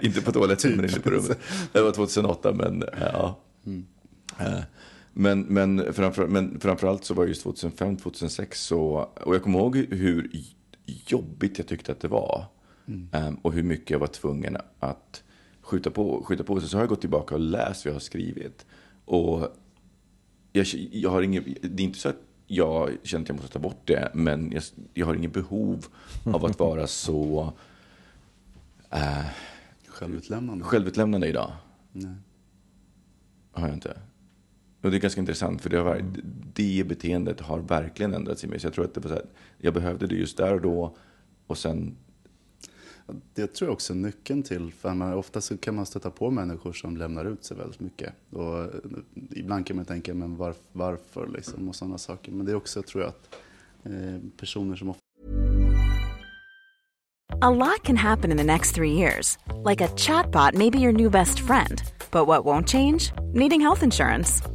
inte på toaletten, Typ. men inte på rummet. Det var 2008, men ja. Eh, Men, men, framför, men framförallt så var det just 2005, 2006 så, och jag kommer ihåg hur jobbigt jag tyckte att det var. Ehm, och hur mycket jag var tvungen att skjuta på, skjuta på sig. Så har jag gått tillbaka och läst vad jag har skrivit. Och jag, jag har ingen, det är inte så att jag känner att jag måste ta bort det, men jag, jag har ingen behov av att vara så eh, Självutlämnande. självutlämnande idag. Nej. Har jag inte. Och det är ganska intressant, för det, har, varit- det beteendet har verkligen ändrats i mig. Så jag tror att det var så här, jag behövde det just där och då. Och sen, Det tror jag också är nyckeln till, för man, ofta så kan man stöta på människor som lämnar ut sig väldigt mycket. Och eh, ibland kan man tänka, men varf, varför liksom, och sådana saker. Men det är också, tror jag, att eh, personer som ofta A lot can happen in the next three years. Like a chatbot may be your new best friend. But what won't change? Needing health insurance.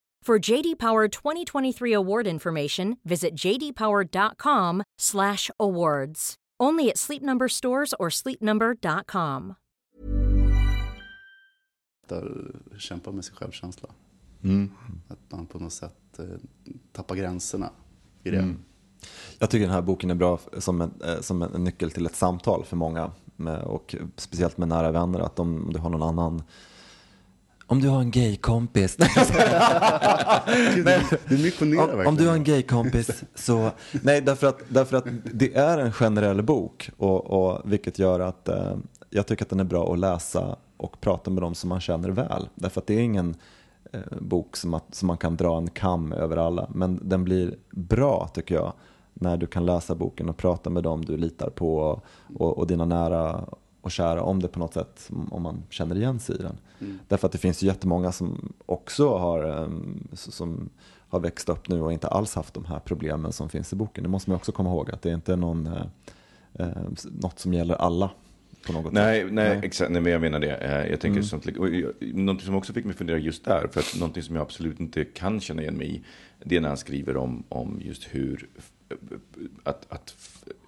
For JD Power 2023 award information, visit jdpower.com/awards. Only at Sleep Number stores or sleepnumber.com. Där kämpa med sin självkänsla. Mm. Att man på något sätt eh, tappar gränserna i det. Mm. Jag tycker den här boken är bra som en, eh, som en nyckel till ett samtal för många. Med, och speciellt med nära vänner, att om du har någon annan om du har en gaykompis. Du, missionerar om, verkligen. om du har en gaykompis så... Nej, därför att, därför att det är en generell bok. Och, och, vilket gör att eh, jag tycker att den är bra att läsa och prata med dem som man känner väl. Därför att det är ingen eh, bok som, att, som man kan dra en kam över alla. Men den blir bra tycker jag när du kan läsa boken och prata med dem du litar på och, och, och dina nära och kära om det på något sätt, om man känner igen sig i den. Mm. Därför att det finns ju jättemånga som också har, um, som har växt upp nu och inte alls haft de här problemen som finns i boken. Det måste man också komma ihåg, att det är inte någon, uh, uh, något som gäller alla. På något Nej, sätt. nej, exakt. Nej, men jag menar det. Eh, Jag tänker Mm. sånt, någonting som också fick mig fundera just där, för att någonting som jag absolut inte kan känna igen mig i, det är när han skriver om, om just hur att, att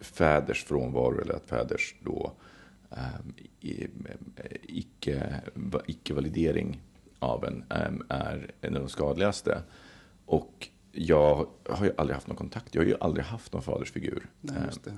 fäders frånvaro, eller att fäders då um, icke, icke-validering av en um, är en av de skadligaste. Och jag har ju aldrig haft någon kontakt, jag har ju aldrig haft någon fadersfigur. Nej, just det.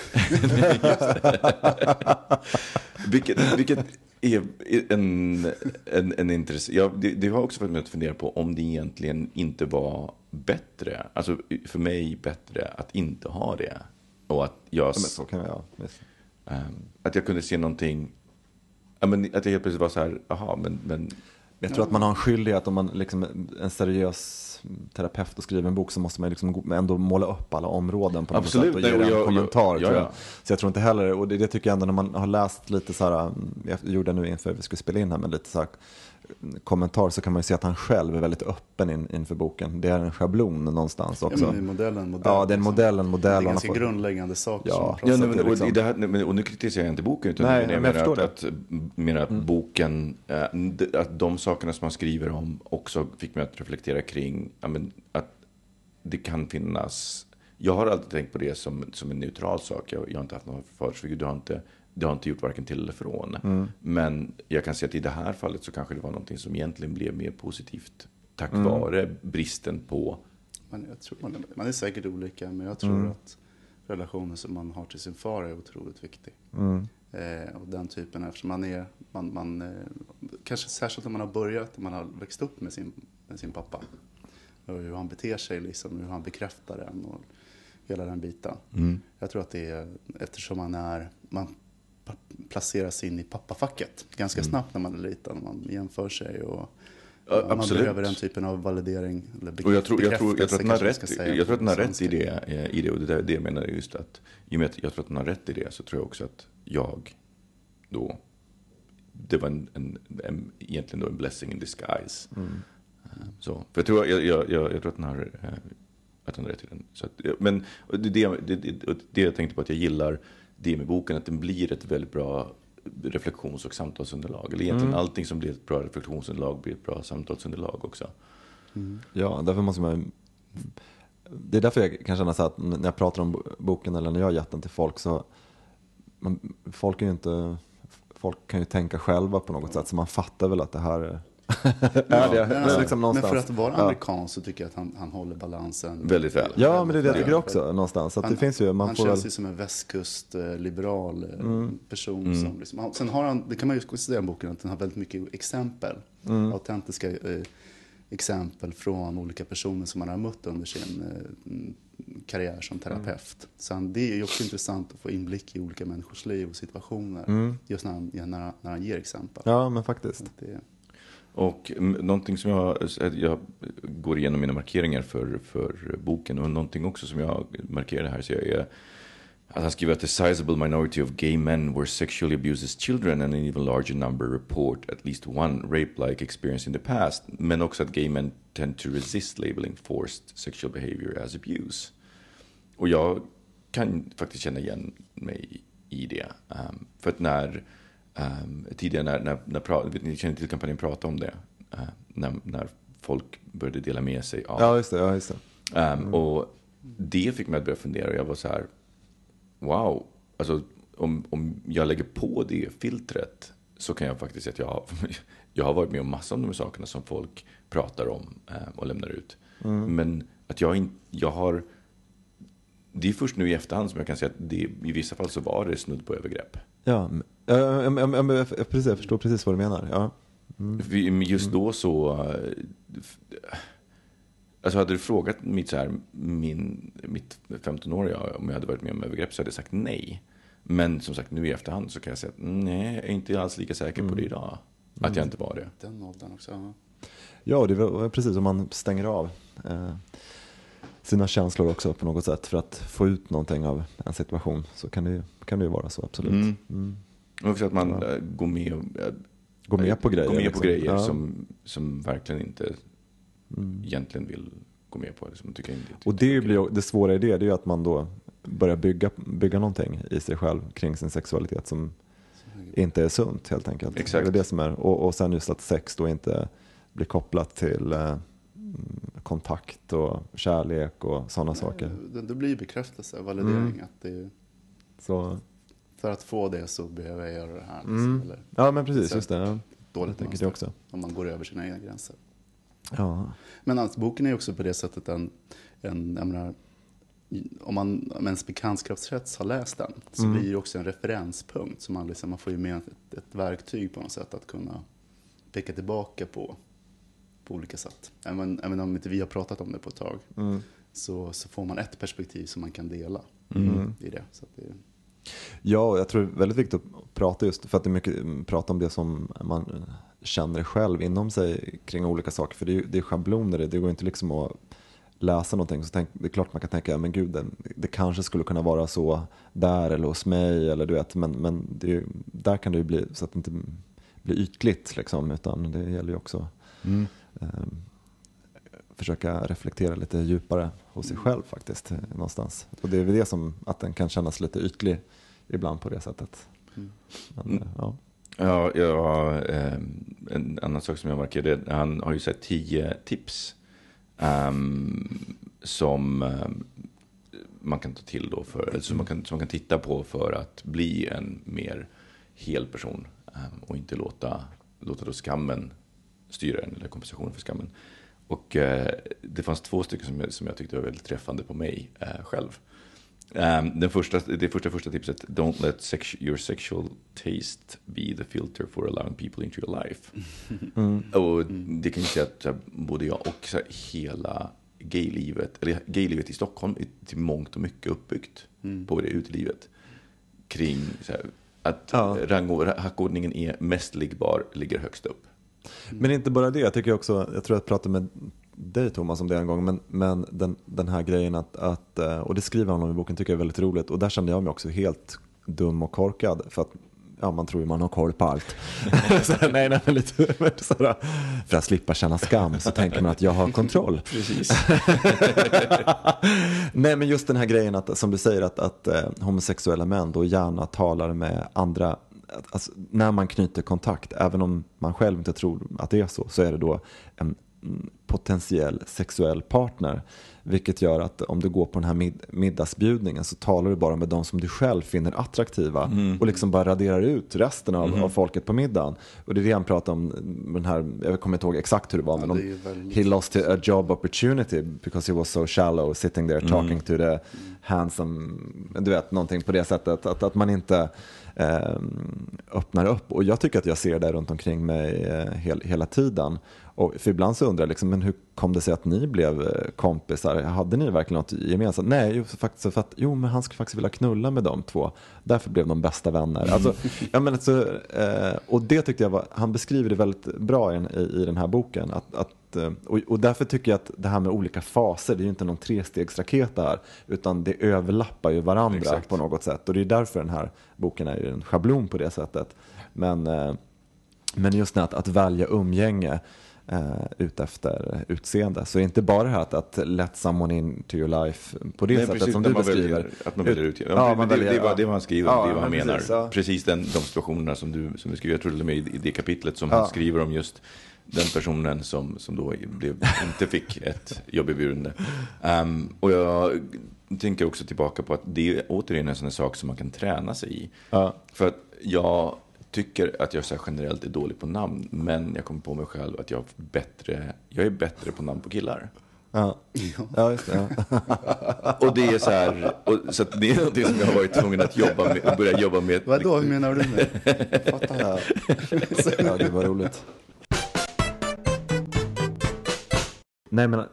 vilket, vilket är en, en, en intressant... Ja, det, det har också fått mig att fundera på om det egentligen inte var bättre, alltså för mig bättre att inte ha det. Och att jag, Ja, men så kan jag, ja. Ehm, att jag kunde se någonting, att jag helt plötsligt var så här, jaha, men, men Jag tror att man har en skyldighet om man liksom en seriös terapeut och skriver en bok så måste man liksom ändå måla upp alla områden på något Absolut, sätt och nej, ge och en jag- kommentar. jag- jag. ja. Så jag tror inte heller, och det, det tycker jag ändå när man har läst lite så här, jag gjorde nu inför vi skulle spela in här, men lite så här kommentar så kan man ju se att han själv är väldigt öppen in, inför boken. Det är en schablon någonstans Ja, också. men det är modellen, modell, Ja, det är en modell, en modell. Det är ganska grundläggande saker Ja. som Ja, nej, men, och, liksom- det här, nej, men- och nu kritiserar jag inte boken, utan Nej, jag men menar, jag att, att, menar att boken, eh, att de sakerna som man skriver om också fick mig att reflektera kring ja, men, att det kan finnas, jag har alltid tänkt på det som, som en neutral sak, jag, jag har inte haft någon fadersfigur, det har inte, det har inte gjort varken till eller från. Mm. Men jag kan se att i det här fallet så kanske det var någonting som egentligen blev mer positivt tack Mm. vare bristen på Man, jag tror man, är, man är säkert olika, men jag tror Mm. att relationen som man har till sin far är otroligt viktig. Mm. Eh, och den typen, eftersom man är, man, man, eh, kanske särskilt om man har börjat, man har växt upp med sin, med sin pappa. Och hur han beter sig, liksom, hur han bekräftar den och hela den biten. Mm. Jag tror att det är, eftersom man är, man placeras in i pappafacket ganska snabbt när man är liten. Man jämför sig och Ja, man absolut. behöver den typen av validering. Eller Och jag tror, jag tror, jag tror att den har rätt, jag tror att den har rätt i det, eh, i det. Och det, det jag menar just att, i och med att jag tror att den har rätt i det, så tror jag också att jag då, det var en, en, en egentligen då en blessing in disguise. Eh, Så, för jag tror, jag, jag, jag, jag tror att den har, eh, att den har rätt i den. Så att, men det, det, det, det jag tänkte på att jag gillar, det med boken, att den blir ett väldigt bra reflektions och samtalsunderlag. Eller egentligen allting som blir ett bra reflektionsunderlag blir ett bra samtalsunderlag också. Ja, därför måste man Det är därför jag kan känna så att när jag pratar om boken eller när jag har gett den till folk så man, folk, är ju inte, folk kan ju tänka själva på något sätt så man fattar väl att det här är det. Men, liksom men för att vara Ja. amerikan så tycker jag att han, han håller balansen. Väldigt väl. Ja, men det är det jag Ja. tycker också någonstans. Så att det finns ju, man han får känns väl, ju som en västkustliberal eh, person. Mm. Som liksom, han- sen har han, det kan man ju konstatera i boken, att den har väldigt mycket exempel. Mm. Autentiska eh, exempel från olika personer som han har mött under sin eh, mm, karriär som terapeut. Så han, det är ju också intressant att få inblick i olika människors liv och situationer. Just när han, när, han, när han ger exempel. Mm. ja men faktiskt. Det, och någonting som jag, jag går igenom mina markeringar för, för boken och någonting också som jag markerar här så jag är att han skriver att the sizable minority of gay men were sexually abused as children and an even larger number report at least one rape-like experience in the past. Men också att gay men tend to resist labeling forced sexual behavior as abuse. Och jag kan faktiskt känna igen mig i det. Um, för att när um, tidigare när, när, när vet ni känner till kampanjen Prata om det. Uh, när, när folk började dela med sig av. Ja just det, ja just det. Um, Och det fick mig att börja fundera och jag var så här. Wow, alltså om, om jag lägger på det filtret så kan jag faktiskt säga att jag har, jag har varit med om massa av de här sakerna som folk pratar om eh, och lämnar ut. Men att jag, in, jag har, det är först nu i efterhand som jag kan säga att det, i vissa fall så var det snudd på övergrepp. Ja, ja, ja, ja, precis, jag förstår precis vad du menar. Ja. Men Just då så... eh, Alltså hade du frågat mitt, så här, min, mitt 15-åriga om jag hade varit med om övergrepp så hade jag sagt nej. Men som sagt nu i efterhand så kan jag säga att nej, jag är inte alls lika säker på det idag. Att jag inte var det. den åldern också. Ja. Det är väl precis som man stänger av eh, sina känslor också på något sätt för att få ut någonting av en situation så kan det, ju- kan det ju vara så absolut. Mm. Mm. Och också att man eh, går med, och, eh, Gå med på grejer. Går med liksom. på grejer Ja. som, som verkligen inte egentligen vill gå med på. Liksom, tycker inte, Och det, blir, det svåra i det, det är ju att man då börjar bygga, bygga någonting i sig själv kring sin sexualitet som inte är sunt helt enkelt. Exakt. Det är det som är. Och, och sen just att sex då inte blir kopplat till eh, mm, kontakt och kärlek och sådana saker. Det, det blir bekräftelse, validering. Mm. Att det, Så, för att få det så behöver jag göra det här. Liksom, Mm. Eller ja men precis, Så- just det. Ja. Jag dåligt tänker mönster. också. Om man går över sina egna gränser. Ja. Men alltså, boken är också på det sättet en, en jag menar, om man om ens bekantskapskrets har läst den så Mm. blir det också en referenspunkt. Så man, liksom, man får ju med ett, ett verktyg på något sätt att kunna peka tillbaka på, på olika sätt. Även, även om inte vi har pratat om det på ett tag Mm. så, så får man ett perspektiv som man kan dela Mm. i det. Så det Ja, jag tror det är väldigt viktigt att prata just för att det är mycket mm, prata om det som man känner själv inom sig kring olika saker. För det är, det är schabloner, det går inte liksom att läsa någonting. Så tänk, det är klart man kan tänka, men gud, det, det kanske skulle kunna vara så där eller hos mig. Eller du vet, men men det där kan det ju bli så att det inte blir ytligt. Liksom, utan det gäller ju också eh, försöka reflektera lite djupare hos sig själv faktiskt. eh, Någonstans. Och det är väl det som, att den kan kännas lite ytlig ibland på det sättet. Men, Mm. eh, ja. Ja, ja eh, en annan sak som jag markerade, han har ju sett tio tips ehm, som ehm, man kan ta till då, för, eller som, man kan, som man kan titta på för att bli en mer hel person ehm, och inte låta, låta då skammen styra en, eller kompensationen för skammen. Och eh, det fanns två stycken som jag, som jag tyckte var väldigt träffande på mig eh, själv. Um, den första, det första, första tipset, don't let sex, your sexual taste be the filter for allowing people into your life. Och det kan ju säga att både jag och hela gaylivet, eller gaylivet i Stockholm är till mångt och mycket uppbyggt på det utelivet. Kring här, att Ja. rangord- hackordningen är mest liggbar, ligger högst upp. Men inte bara det, jag tycker också, jag tror jag pratade med dig Thomas om det en gång, men, men den, den här grejen att, att, eh, och det skriver han om i boken, tycker jag är väldigt roligt. Och där kände jag mig också helt dum och korkad. För att ja, man tror ju man har koll på allt. här, nej, nej, men lite, så här, för att slippa känna skam så tänker man att jag har kontroll. Nej, men just den här grejen att, som du säger att, att eh, homosexuella män då gärna talar med andra Alltså, när man knyter kontakt, även om man själv inte tror att det är så, så är det då en mm, potentiell sexuell partner. Vilket gör att om du går på den här mid middagsbjudningen så talar du bara med de som du själv finner attraktiva Mm. och liksom bara raderar ut resten av, av folket på middagen. Och det är det han pratar om, den här, jag kommer inte ihåg exakt hur det var, men det väldigt- he lost a job opportunity because he was so shallow sitting there Mm. talking to the handsome, du vet någonting på det sättet, att, att man inte öppnar upp. Och jag tycker att jag ser det runt omkring mig eh, hel, hela tiden. Och för ibland så undrar jag, liksom, men hur kom det sig att ni blev eh, kompisar? Hade ni verkligen något gemensamt? Nej, jo, faktiskt för att jo, men han skulle faktiskt vilja knulla med de två. Därför blev de bästa vänner. Alltså, jag menar, så, eh, och det tyckte jag var, han beskriver det väldigt bra i, i, i den här boken. Att, att, eh, och, och därför tycker jag att det här med olika faser, det är ju inte någon trestegsraket det här, utan det överlappar ju varandra Exakt. på något sätt. Och det är därför den här boken är ju en schablon på det sättet. Men, eh, men just det att, att välja umgänge eh, ut efter utseende. Så det är inte bara det här att, att let someone into your life på det Nej, sättet precis, som du beskriver. Väljer, att man väljer ut. Ja, Ja, men man det, väljer- det, är det är vad han skriver, Ja, det är vad han men menar. precis, ja. Precis den, de situationerna som du, som du skriver. Jag tror till och med i, det kapitlet som han skriver om just den personen som, som då blev, inte fick ett jobberbjudande. Um, och jag tänker också tillbaka på att det är återigen en sån här sak som man kan träna sig i. Ja. För att jag tycker att jag så här generellt är dålig på namn, men jag kommer på mig själv att jag, är bättre, jag är bättre på namn på killar. Ja. ja, just det. Ja. Och det är så här, och, så att det är någonting som jag har varit tvungen att jobba med, börja jobba med. Vadå, hur menar du med? Jag fattar. ja, det var roligt. Nej, men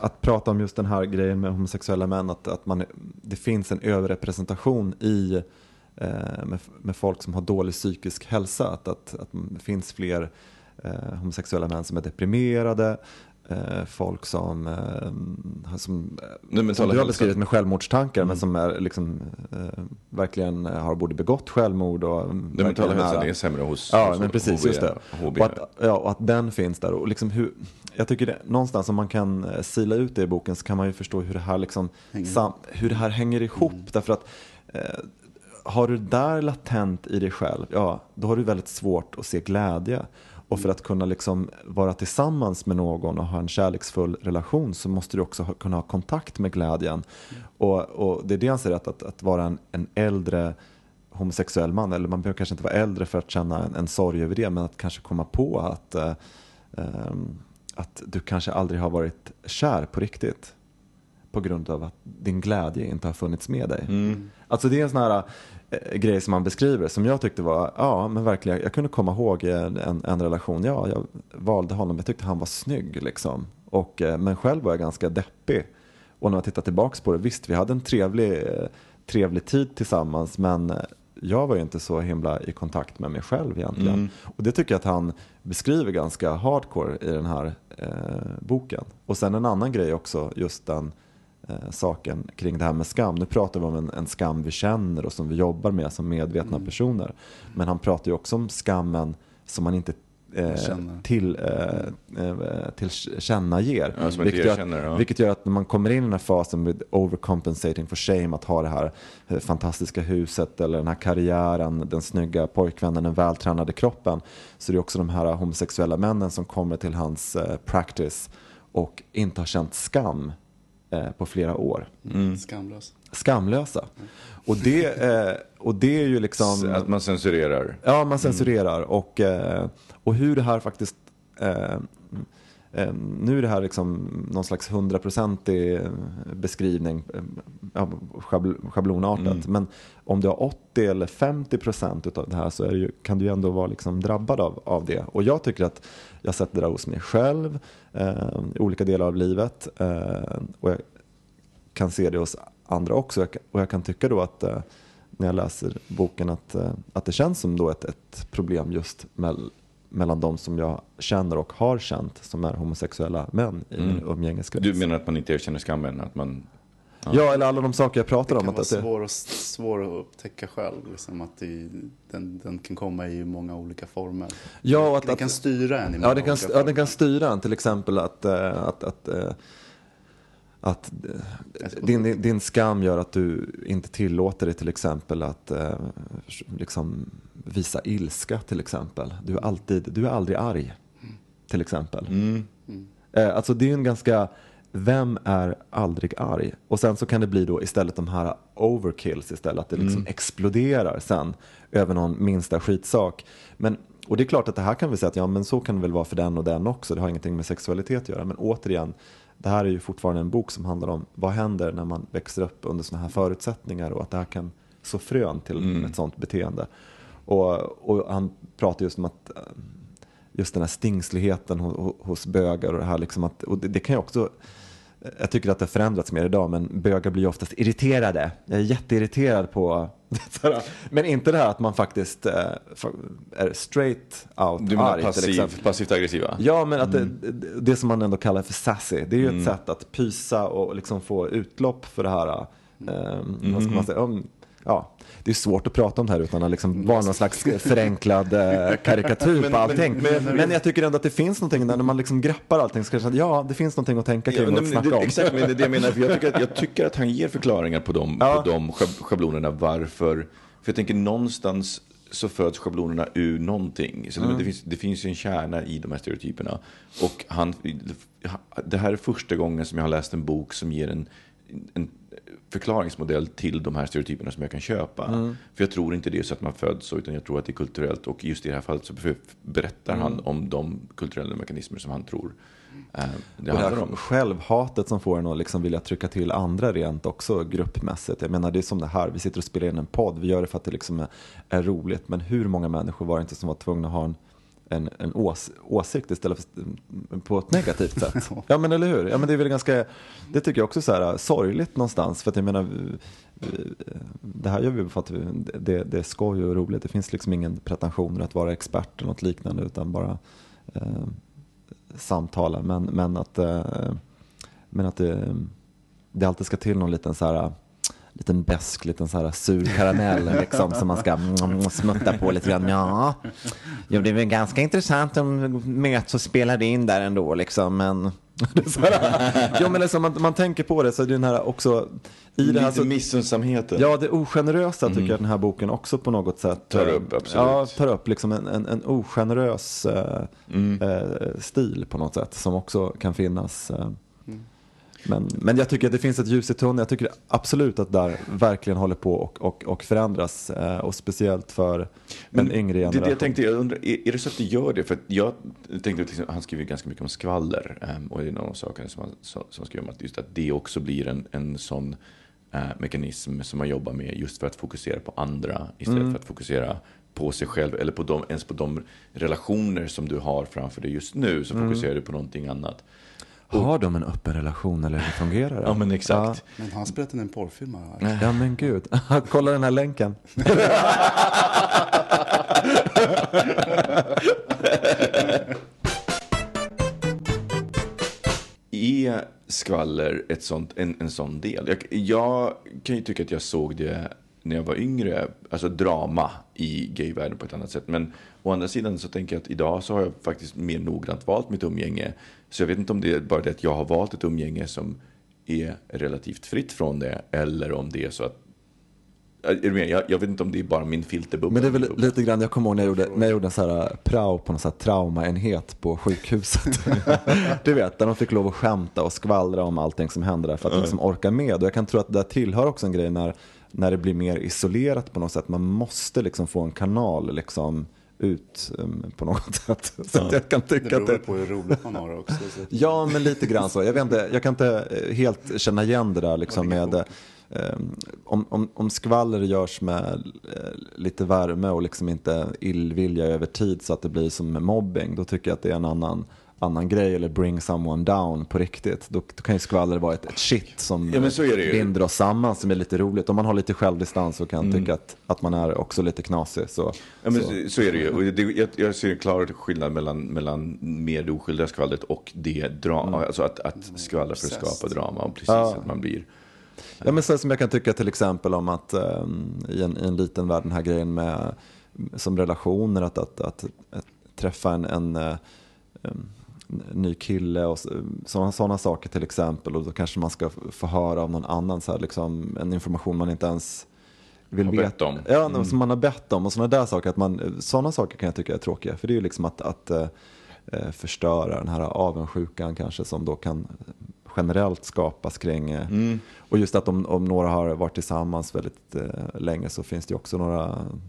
att prata om just den här grejen med homosexuella män, att, att man, det finns en överrepresentation i eh, med, med folk som har dålig psykisk hälsa. Att, att, att det finns fler eh, homosexuella män som är deprimerade, folk som, eh, som, Nej, som tala du har hälsa. beskrivit med självmordstankar, men som är liksom, eh, verkligen har både begått självmord och Den verkligen mentala hälsan är sämre hos, Ja, hos men precis, HB, just det. HB. Och att, ja, och att den finns där. Och liksom hur, jag tycker det, någonstans om man kan eh, sila ut det i boken så kan man ju förstå hur det här, liksom, sam, hur det här hänger ihop. Därför att eh, har du där latent i dig själv, ja, då har du väldigt svårt att se glädje. Och för att kunna liksom vara tillsammans med någon och ha en kärleksfull relation så måste du också ha, kunna ha kontakt med glädjen. Och, och det är det han säger, att, att, att vara en, en äldre homosexuell man, eller man behöver kanske inte vara äldre för att känna en, en sorg över det, men att kanske komma på att, eh, ehm, att du kanske aldrig har varit kär på riktigt. På grund av att din glädje inte har funnits med dig. Alltså det är en sån här eh, grej som man beskriver som jag tyckte var, ja men verkligen, jag kunde komma ihåg en, en, relation, ja jag valde honom, jag tyckte han var snygg liksom. Och, eh, men själv var jag ganska deppig. Och när jag tittar tillbaks på det, visst vi hade en trevlig, eh, trevlig tid tillsammans men jag var ju inte så himla i kontakt med mig själv egentligen. Och det tycker jag att han beskriver ganska hardcore i den här eh, boken. Och sen en annan grej också, just den eh, saken kring det här med skam. Nu pratar vi om en, en skam vi känner och som vi jobbar med som medvetna personer. Men han pratar ju också om skammen som man inte eh, till, eh, eh, tillkännager. Ja, som inte vilket, gör, erkänner, ja. vilket gör att när man kommer in i den här fasen med overcompensating for shame, att ha det här eh, fantastiska huset eller den här karriären, den snygga pojkvännen, den vältränade kroppen, så det är också de här homosexuella männen som kommer till hans practice och inte har känt skam eh, på flera år. Skamlös. Skamlösa. Och det, eh, och det är ju liksom... Att man censurerar. Ja, man censurerar. Och, eh, och hur det här faktiskt... Eh, eh, nu är det här liksom någon slags hundraprocentig beskrivning, eh, ja, schabl- schablonartat. Men om du har 80 eller 50 procent av det här så är det ju, kan du ju ändå vara liksom drabbad av, av det. Och jag tycker att jag har sett det där hos mig själv eh, i olika delar av livet. Eh, och jag kan se det hos andra också. Jag Och jag kan tycka då att eh, när jag läser boken att, eh, att det känns som då ett, ett problem just mell, mellan de som jag känner och har känt som är homosexuella män i min umgängeskrets. Du menar att man inte erkänner skammen? Att man... Ja, eller alla de saker jag pratar Det om. kan Att, vara att det, svår, att, svår att upptäcka själv. Liksom, att det, den, den kan komma i många olika former. Ja, och att- den att- kan styra en i många Ja, den kan, olika ja, den kan styra en till exempel att, eh, att, att, eh, att eh, din, din, skam gör att du inte tillåter dig till exempel att liksom visa ilska till exempel. Du är, alltid, du är aldrig arg till exempel. Eh, Alltså det är en ganska, vem är aldrig arg? Och sen så kan det bli då istället de här overkills istället, att det liksom exploderar sen över någon minsta skitsak. Men, och det är klart att det här kan vi säga att ja men så kan det väl vara för den och den också, det har ingenting med sexualitet att göra. Men återigen, det här är ju fortfarande en bok som handlar om vad händer när man växer upp under sådana här förutsättningar och att det här kan så frön till ett sådant beteende. Och, och han pratar just om att eh, just den här stingsligheten ho- ho- hos bögar och det här liksom att, och det, det kan ju också jag tycker att det har förändrats mer idag, men bögar blir oftast irriterade. Jag är jätteirriterad på. Men inte det här att man faktiskt eh, är straight out Du menar arg passiv, passivt aggressiva? Ja, men att det, det- det som man ändå kallar för sassy, det är ju ett sätt att pysa och liksom få utlopp för det här. eh, Vad ska man säga? Ja, det är svårt att prata om det här utan att liksom vara någon slags förenklad eh, karikatyr på allting. Men, jag tycker ändå att det finns någonting där när man liksom greppar allting så kanske att ja, det finns någonting att tänka kring Ja, och men snacka det, om. exakt, men det är det jag menar. För jag, tycker att, jag tycker att han ger förklaringar på de, Ja. på de schab- schablonerna varför. För jag tänker någonstans så föds schablonerna ur någonting. Så Mm. det, finns, det finns ju en kärna i de här stereotyperna. Och han, det här är första gången som jag har läst en bok som ger en, en förklaringsmodell till de här stereotyperna som jag kan köpa. Mm. För jag tror inte det är så att man föds så, utan jag tror att det är kulturellt. Och just i det här fallet så berättar Mm. han om de kulturella mekanismer som han tror eh, det Och det handlar här om. självhatet som får en att liksom vilja trycka till andra rent också gruppmässigt. Jag menar det är som det här, vi sitter och spelar in en podd, vi gör det för att det liksom är, är roligt. Men hur många människor var det inte som var tvungna att ha en, en, en ås, åsikt istället för på ett negativt sätt? Ja men eller hur? Ja, men det är väl ganska, det tycker jag också är så här, sorgligt någonstans. För att jag menar, vi- vi- det här gör vi för att det, det är skoj och roligt. Det finns liksom ingen pretensioner att vara expert eller något liknande utan bara eh, samtala. Men, men att, eh, men att det, det alltid ska till någon liten så här liten besk, liten så här sur karamell liksom, som man ska mm, smutta på lite grann. Ja, jo, det är väl ganska intressant om Metso spelade in där ändå liksom, men här, jo, men liksom, man, man tänker på det så är det den här också i det här så, missunnsamheten. Ja, det ogenerösa tycker jag den här boken också på något sätt Tar eh, upp, absolut. Ja, tar upp liksom en, en, en ogenerös eh, eh, stil på något sätt som också kan finnas. Eh. Men, men jag tycker att det finns ett ljus i tunneln. Jag tycker absolut att där verkligen håller på och, och, och förändras. Eh, och speciellt för en yngre det, generation. det jag tänkte, jag undrar, är, är det så att det gör det? För jag tänkte liksom, han skriver ganska mycket om skvaller. ehm, och det är någon av sakerna som han, som, som skriver om att, just att det också blir en, en sån eh, mekanism som man jobbar med just för att fokusera på andra istället Mm. för att fokusera på sig själv eller på de, ens på de relationer som du har framför dig just nu så Mm. fokuserar du på någonting annat. Har de en öppen relation eller hur fungerar det? Ja men exakt. Men har han spelat in en porrfilm här? Ja, ja men gud. Kolla den här länken. Är skvaller ett sånt, en, en sån del? Jag, jag kan ju tycka att jag såg det när jag var yngre, alltså drama i gayvärlden på ett annat sätt. Men å andra sidan så tänker jag att idag så har jag faktiskt mer noggrant valt mitt umgänge. Så jag vet inte om det är bara det att jag har valt ett umgänge som är relativt fritt från det, eller om det är så att jag, jag vet inte om det är bara min filterbubbla. Men det är väl lite grann, jag kommer ihåg när jag gjorde, när jag gjorde en så här prao på någon så här traumaenhet på sjukhuset. du vet, där de fick lov att skämta och skvallra om allting som hände där för att liksom orka med. Och jag kan tro att det där tillhör också en grej när, när det blir mer isolerat på något sätt. Man måste liksom få en kanal liksom ut um, på något sätt. Så att jag kan Det tycka att beror det, på hur roligt man har det också. Så. Ja, men lite grann så. Jag, vet inte, jag kan inte eh, helt känna igen det där liksom med eh, om, om, om skvaller görs med eh, lite värme och liksom inte illvilja över tid så att det blir som med mobbing, då tycker jag att det är en annan, annan grej. Eller bring someone down på riktigt. Då, då kan ju skvaller vara ett, ett shit som Ja, binder oss samman som är lite roligt. Om man har lite självdistans och kan tycka att, att man är också lite knasig. Så, Ja, men så. så. så är det ju. Och det, jag, jag ser en klar skillnad mellan, mellan mer det oskyldiga skvallret och det drama. Alltså att, att skvallra för att skapa drama. Och precis att man blir Ja, men så som jag kan tycka till exempel om att eh, i, en, i en liten värld, den här grejen med som relationer, att, att, att, att träffa en, en, en ny kille och sådana, sådana saker till exempel. Och då kanske man ska få höra av någon annan så här, liksom, en information man inte ens vill Har veta. om. Ja, Mm. som man har bett om och sådana där saker. Att man, sådana saker kan jag tycka är tråkiga. För det är ju liksom att, att eh, eh, förstöra den här avundsjukan kanske som då kan generellt skapas kring. eh, Mm. Och just att om, om några har varit tillsammans väldigt eh, länge så finns det ju också några mm,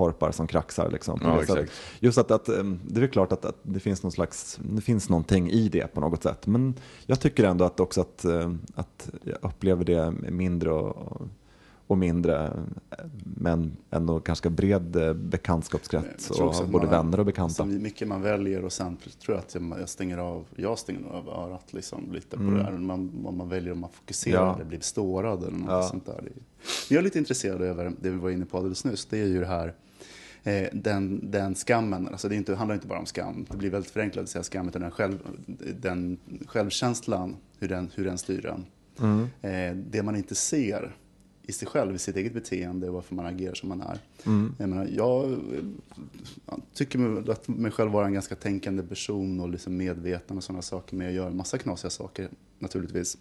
korpar som kraxar. Liksom. Ja, Så att, just att, att eh, det är klart att, att det finns någon slags, det finns någonting i det på något sätt. Men jag tycker ändå att också att, eh, att jag upplever det mindre och, och mindre, eh, men ändå ganska bred eh, bekantskapskrets och både man- vänner och bekanta. Så mycket man väljer och sen tror jag att jag, jag stänger av, jag stänger av örat liksom, lite på Mm. det där. Man, vad man väljer om man fokuserar Ja. eller blir stårad eller något Ja. sånt där. Det- Jag är lite intresserad över det vi var inne på alldeles nyss. Det är ju det här eh, den, den skammen, alltså det inte, handlar inte bara om skam. Det blir väldigt förenklat att säga skam, utan den, själv, den självkänslan, hur den, hur den styr en. Mm. Eh, det man inte ser i sig själv, i sitt eget beteende och varför man agerar som man är. Mm. Jag, menar, jag eh, tycker att mig själv vara en ganska tänkande person och liksom medveten och sådana saker. Men jag gör en massa knasiga saker naturligtvis.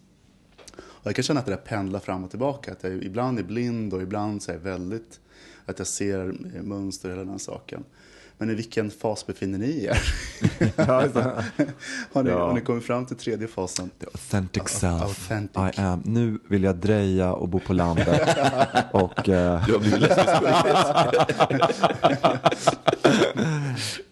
Och jag kan känna att det där pendlar fram och tillbaka. Att jag ibland är blind och ibland så är jag väldigt, att jag ser mönster och hela den saken. Men i vilken fas befinner ni er? Har, ni, Ja. har ni kommit fram till tredje fasen? The authentic self. Authentic. I am. Nu vill jag dreja och bo på landet. och, eh, Du har blivit.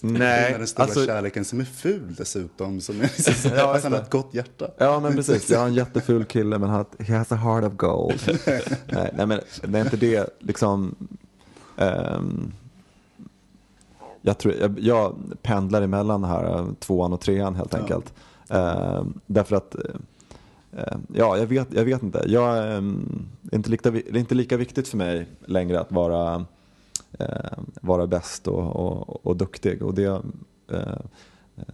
Nej, den stora alltså, kärleken som är ful dessutom. Som är liksom, Ja, han det. har ett gott hjärta. Ja men precis, jag har en jätteful kille men han, he has a heart of gold. nej, nej men det är inte det liksom. Ehm, jag, tror, jag, jag pendlar emellan här eh, tvåan och trean helt Ja. enkelt. Ehm, därför att, eh, ja jag vet, jag vet inte. Jag, ehm, inte lika, det är inte lika viktigt för mig längre att vara, vara bäst och, och, och duktig. Och det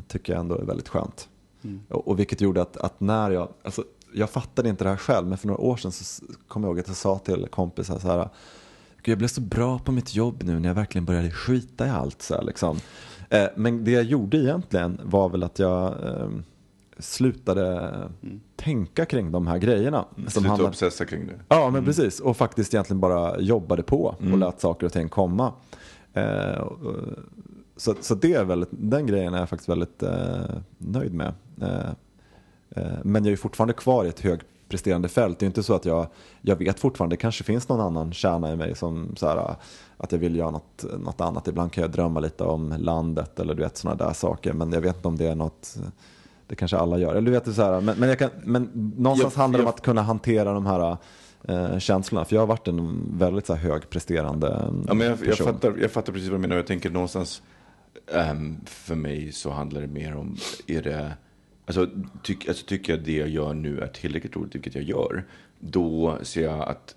tycker jag ändå är väldigt skönt. Mm. Och, och vilket gjorde att, att när jag, alltså, jag fattade inte det här själv, men för några år sedan så kom jag ihåg att jag sa till kompisar så här, Gud, jag blev så bra på mitt jobb nu när jag verkligen började skita i allt. Så här, liksom. eh, men det jag gjorde egentligen var väl att jag eh, slutade tänka kring de här grejerna. som Sluta handlar- obsessa kring det. Ja, men precis. Och faktiskt egentligen bara jobbade på och Mm. lät saker och ting komma. Eh, och- så, så det är väldigt, den grejen är jag faktiskt väldigt eh, nöjd med. Eh, eh, men jag är fortfarande kvar i ett högpresterande fält. Det är inte så att jag, jag vet fortfarande, det kanske finns någon annan kärna i mig som så här, att jag vill göra något, något annat. Ibland kan jag drömma lite om landet eller du vet sådana där saker. Men jag vet inte om det är något, det kanske alla gör. Eller du vet, så här, men, men, jag kan, men någonstans Jag- handlar det om jag- att kunna hantera de här eh, känslorna. För jag har varit en väldigt så här, högpresterande Ja, men jag, jag, person. fattar, jag fattar precis vad du menar. Jag tänker någonstans, ehm, för mig så handlar det mer om, är det, alltså, tyck, alltså tycker jag det jag gör nu är tillräckligt roligt, vilket jag gör, då ser jag att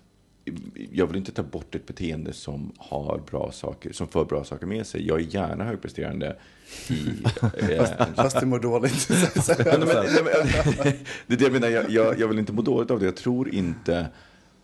jag vill inte ta bort ett beteende som har bra saker, som för bra saker med sig. Jag är gärna högpresterande i... eh, Fast du mår dåligt. Det är det jag menar, jag, jag, jag vill inte må dåligt av det. Jag tror inte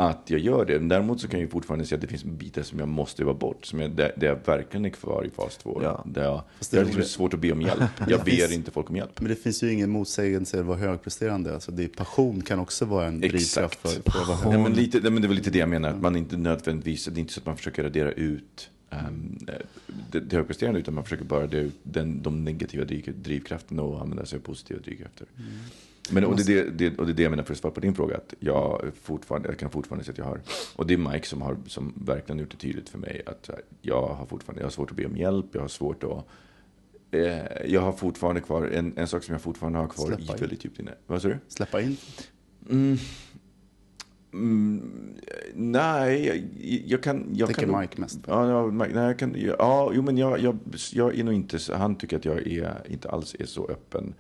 att jag gör det. Men däremot så kan jag ju fortfarande se att det finns bitar som jag måste vara bort. Som jag, där, där jag verkligen är kvar i fas 2. Ja. Där jag, Fast det det är är liksom svårt att be om hjälp. Jag finns- ber inte folk om hjälp. Men det finns ju ingen motsägelse att vara högpresterande. Alltså det, passion kan också vara en drivkraft för, för att vara hög. Nej, men lite, nej, men det var lite det jag menar. Att man inte nödvändigtvis, det är inte så att man försöker radera ut um, det, det högpresterande. Utan man försöker bara radera ut den, de negativa driv, drivkrafterna och använda sig av positiva drivkrafter. Men, och, det, det, och det är det jag menar för att svara på din fråga. Att jag, fortfarande, jag kan fortfarande se att jag har, och det är Mike som har som verkligen gjort det tydligt för mig. Att här, jag har fortfarande jag har svårt att be om hjälp, jag har svårt att eh, jag har fortfarande kvar, en, en sak som jag fortfarande har kvar Släppa i in. väldigt djupt inne. Vad sa du? Släppa in. Mm. Mm, nej, jag, jag kan... Jag Tänker kan Mike mest. Ja, Mike, nej, jag kan, ja, jo, men jag, jag, jag är nog inte han tycker att jag är, inte alls är så öppen eh,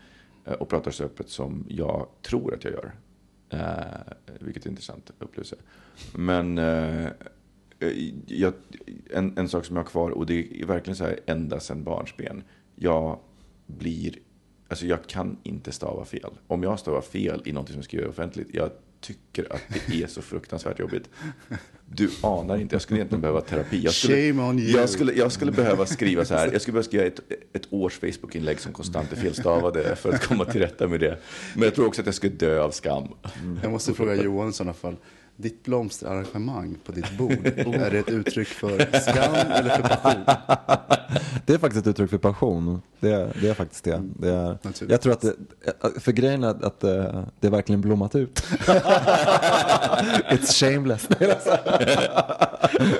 Eh, och pratar så öppet som jag tror att jag gör. Eh, vilket är intressant upplevelse. Men eh, eh, jag, en, en sak som jag har kvar, och det är verkligen så här ända sedan barnsben. Jag blir, alltså jag kan inte stava fel. Om jag stavar fel i något som jag skriver offentligt, jag tycker att det är så fruktansvärt jobbigt. Du anar inte, jag skulle egentligen behöva terapi. Jag skulle, Shame on you. Jag skulle, jag skulle behöva skriva så här, jag skulle behöva skriva ett, ett års Facebook-inlägg som konstant är felstavade för att komma till rätta med det. Men jag tror också att jag skulle dö av skam. Jag måste fråga Johan i sådana fall. Ditt blomsterarrangemang på ditt bord, är det ett uttryck för skam eller för passion? Det är faktiskt ett uttryck för passion. Det är, det är faktiskt det. det är, Naturligtvis. jag tror att det, för grejen är att, att det, det är verkligen blommat ut. It's shameless. det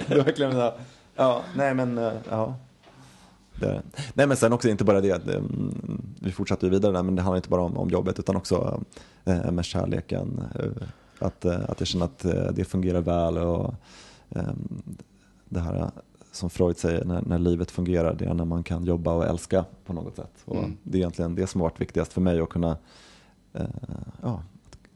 är verkligen så ja, nej men, eh, ja. Det, nej men sen också inte bara det, det mm, vi fortsätter ju vidare där, men det handlar inte bara om, om jobbet utan också eh, med kärleken. eh, Att, eh, att jag känner att eh, det fungerar väl och eh, det här eh, som Freud säger, när, när livet fungerar, det är när man kan jobba och älska på något sätt. Och Mm. Det är egentligen det som har varit viktigast för mig att kunna, eh, ja,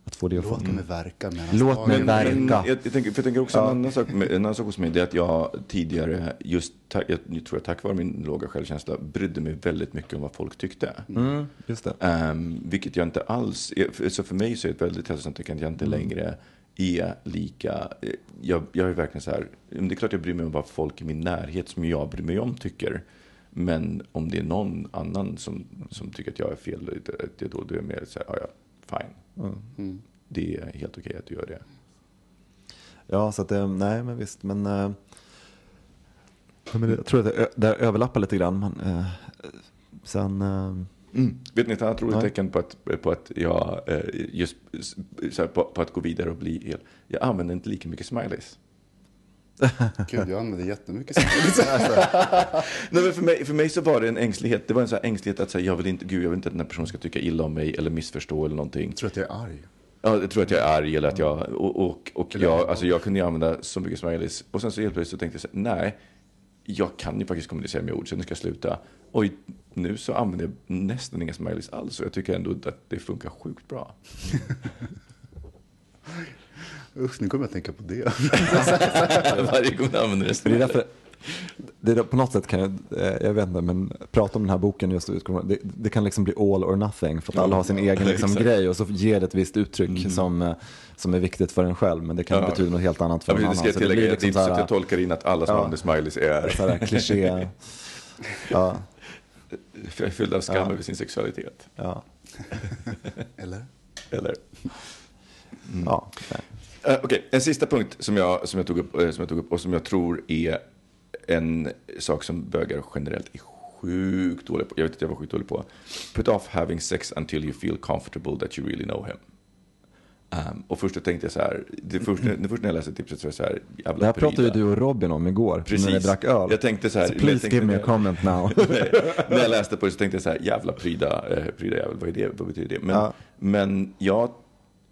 att, få det att Låt mig verka Låt mig verka. men jag, jag, tänker, för jag tänker också Ja. en, annan sak, en annan sak hos mig, det är att jag tidigare, just jag tror jag tack vare min låga självkänsla, brydde mig väldigt mycket om vad folk tyckte. Mm, just det. Ehm, vilket jag inte alls, så för mig så är det ett väldigt hälsosamt tecken att jag inte längre är lika, eh, jag, jag är verkligen så här, det är klart jag bryr mig om vad folk i min närhet som jag bryr mig om tycker. Men om det är någon annan som, som tycker att jag är fel, det, det, då, då är jag mer så här, ja, ja, fine. Mm. Det är helt okej att du gör det. Ja, så att det, nej men visst, men, eh, men jag tror att det, det överlappar lite grann. Men, eh, sen, eh, Mm. Vet ni ett annat roligt Nej. tecken på att, på att jag eh, just på, på att gå vidare och bli hel. Jag använder inte lika mycket smileys. Gud, jag använder jättemycket sånt. Nej, men för, mig, för mig så var det en ängslighet. Det var en sån ängslighet att säga, jag vill inte, gud, jag vill inte att den här personen ska tycka illa om mig eller missförstå eller någonting. Jag tror att jag är arg. Ja, jag tror att jag är arg eller att jag, och, och, och jag, alltså jag kunde använda så mycket smileys. Och sen så helt plötsligt så tänkte jag så här, nej, jag kan ju faktiskt kommunicera med ord så nu ska jag sluta. Oj, nu så använder jag nästan inga smileys alls och jag tycker ändå att det funkar sjukt bra. Usch, nu kommer jag att tänka på det. Varje gång jag använder en för det är därför, det är, på något sätt kan jag, eh, jag vet inte, men prata om den här boken just det, det kan liksom bli all or nothing för att alla har sin egen liksom, grej och så ger det ett visst uttryck som, eh, som är viktigt för en själv men det kan Ja. betyda något helt annat för Ja, någon precis, annan. det ska jag Så det tillägga. blir Det är liksom inte så så att jag tolkar in att alla som Ja. använder smileys är, så här kliché. Ja, är fyllda av skam Ja. över sin sexualitet. ja, Eller? Eller? ja. Eh, Okej, en sista punkt som jag, som, jag tog upp, eh, som jag tog upp och som jag tror är en sak som bögar generellt är sjukt dåliga på. Jag vet att jag var sjukt dålig på. Put off having sex until you feel comfortable that you really know him. Um, och först tänkte jag så här, det första, det första när jag läste tipset så var jag så här, jävla Det här pratade ju du och Robin om igår Precis. när vi drack öl. Jag tänkte så här, So jag please tänkte give me a comment now. Nej, när jag läste på det så tänkte jag så här, jävla pryda, eh, pryda jävel, vad, är det, vad betyder det? Men, Ja. men jag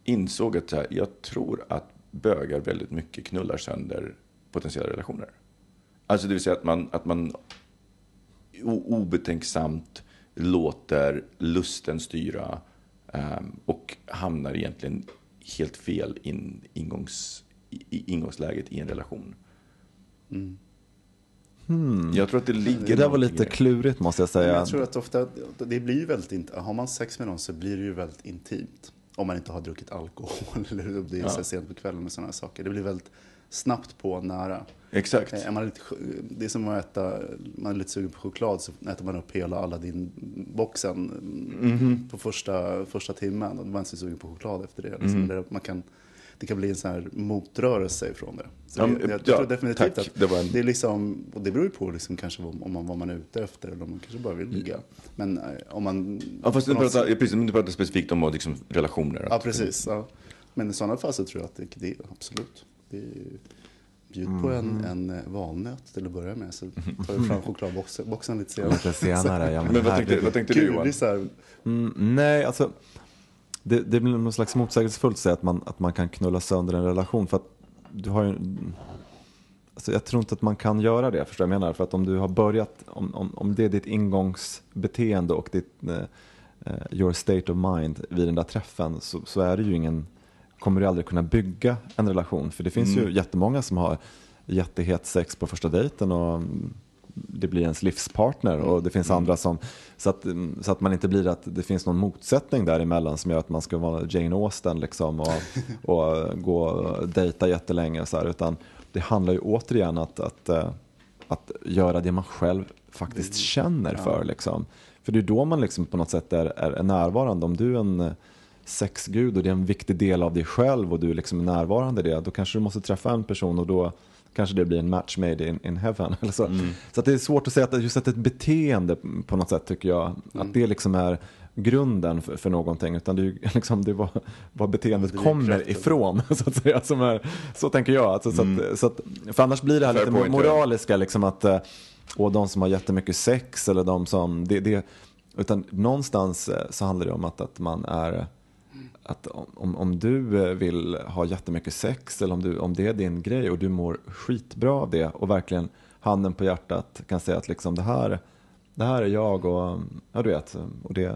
insåg att här, jag tror att bögar väldigt mycket knullar sönder potentiella relationer. Alltså det vill säga att man, att man obetänksamt låter lusten styra ehm, och hamnar egentligen helt fel in, ingångs, i, i ingångsläget i en relation. Jag tror att det ligger Hmm. Det där var lite klurigt måste jag säga. Jag tror att ofta, det blir ju väldigt, har man sex med någon så blir det ju väldigt intimt. Om man inte har druckit alkohol eller om det är så sent på kvällen och sådana saker. Det blir väldigt snabbt på nära. Exakt. Eh, Är man lite, det är som att äta, man är lite sugen på choklad så äter man upp hela Aladdin-boxen Mhm. på första, första timmen. Och man är inte så sugen på choklad efter det. Liksom. Eller man kan, det kan bli en sån här motrörelse ifrån det. Så Ja, det, men, jag, ja, tror definitivt tack. att Det var en- det är liksom, och det beror ju på liksom kanske vad, om man, vad man är ute efter eller om man kanske bara vill ligga. Men eh, om man... Ja, fast du pratar, sätt- precis, men du pratar specifikt om liksom, relationer. Ja, precis. Ja. Men i sådana fall så tror jag att det, det absolut. Det är, bjud på en, Mm. en eh, valnöt till att börja med så tar vi fram chokladboxen boxen lite senare. Lite senare. Ja, Men vad tänkte, vad tänkte du Johan? Mm, nej, alltså det, det blir någon slags motsägelsefullt att säga att man, att man kan knulla sönder en relation. För att du har ju, alltså jag tror inte att man kan göra det, förstår jag menar? För att om du har börjat, om, om, om det är ditt ingångsbeteende och ditt, eh, eh, your state of mind vid den där träffen så, så är det ju ingen, kommer du aldrig kunna bygga en relation. För det finns ju jättemånga som har jättehet sex på första dejten och mm, det blir ens livspartner och det finns andra som, så att, så att man inte blir att det finns någon motsättning däremellan som gör att man ska vara Jane Austen liksom och, och gå och dejta jättelänge så här, utan det handlar ju återigen att, att, eh, att göra det man själv faktiskt känner för liksom. För det är då man liksom på något sätt är, är närvarande. Om du är en sexgud och det är en viktig del av dig själv och du liksom är närvarande i det, då kanske du måste träffa en person och då kanske det blir en match made in, in heaven. Eller så så att det är svårt att säga att just att ett beteende på något sätt tycker jag, att det liksom är grunden för, för någonting, utan det är liksom det är vad, vad beteendet kommer Drivkraften. ifrån. Så, att säga, som är, så tänker jag. Alltså, så att, så att, för annars blir det här Fair lite point, ja. moraliska, liksom att, eh, och de som har jättemycket sex eller de som, det, det, utan någonstans eh, så handlar det om att, att man är att om, om du eh, vill ha jättemycket sex eller om, du, om det är din grej och du mår skitbra av det och verkligen handen på hjärtat kan säga att liksom det här, det här är jag och, ja, du vet, och det,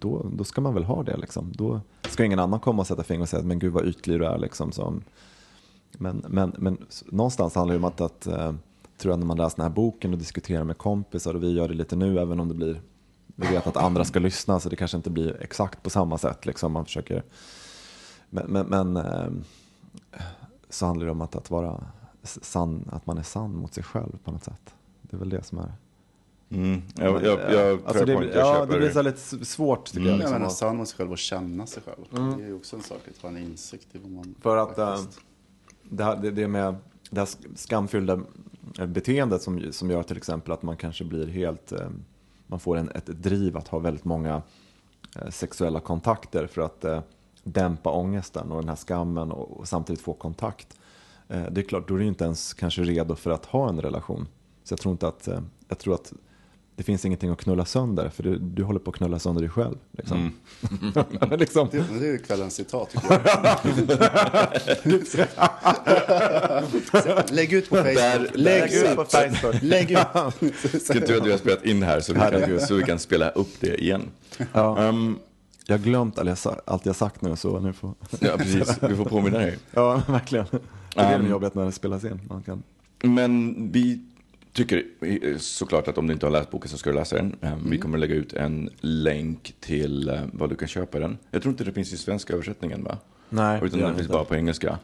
då, då ska man väl ha det. Liksom. Då ska ingen annan komma och sätta fingret och säga men gud vad ytlig du är. Liksom, som, men, men, men någonstans handlar det om att, att eh, tror jag när man läser den här boken och diskuterar med kompisar och vi gör det lite nu även om det blir vi vet att andra ska lyssna så det kanske inte blir exakt på samma sätt. Liksom. Man försöker, men men, men eh, så handlar det om att, att vara sann, att man är sann mot sig själv på något sätt. Det är väl det som är... Mm. Jag, jag, jag, alltså det, point, jag ja, köper det blir så lite svårt tycker jag. Jag Liksom, menar, att- sann mot sig själv och känna sig själv. Det är ju också en sak, att ha en insikt i vad man För att eh, det, här, det, det med det här sk- skamfyllda beteendet som, som gör till exempel att man kanske blir helt, eh, man får en, ett driv att ha väldigt många eh, sexuella kontakter för att eh, dämpa ångesten och den här skammen och, och samtidigt få kontakt. Eh, det är klart, då är du inte ens kanske redo för att ha en relation. Så jag tror inte att, eh, jag tror att det finns ingenting att knulla sönder för du, du håller på att knulla sönder dig själv. Liksom. liksom. Det, det är ju kvällens citat tycker jag. Lägg ut på Facebook. Lägg ut ut på Facebook. Lägg ut. Vilken tur att du har spelat in här så vi, kan, så vi kan spela upp det igen. Ja. Ehm, Jag har glömt allt jag, sagt nu så nu får... ja, precis. Vi får påminna dig. Ja, verkligen. Det är det Um, jobbet när det spelas in. Man kan... Men vi tycker såklart att om du inte har läst boken så ska du läsa den. Eh, Mm. Vi kommer lägga ut en länk till eh, vad du kan köpa den. Jag tror inte det finns i svenska översättningen va? Nej, Utan den finns inte. Mm. bara på engelska.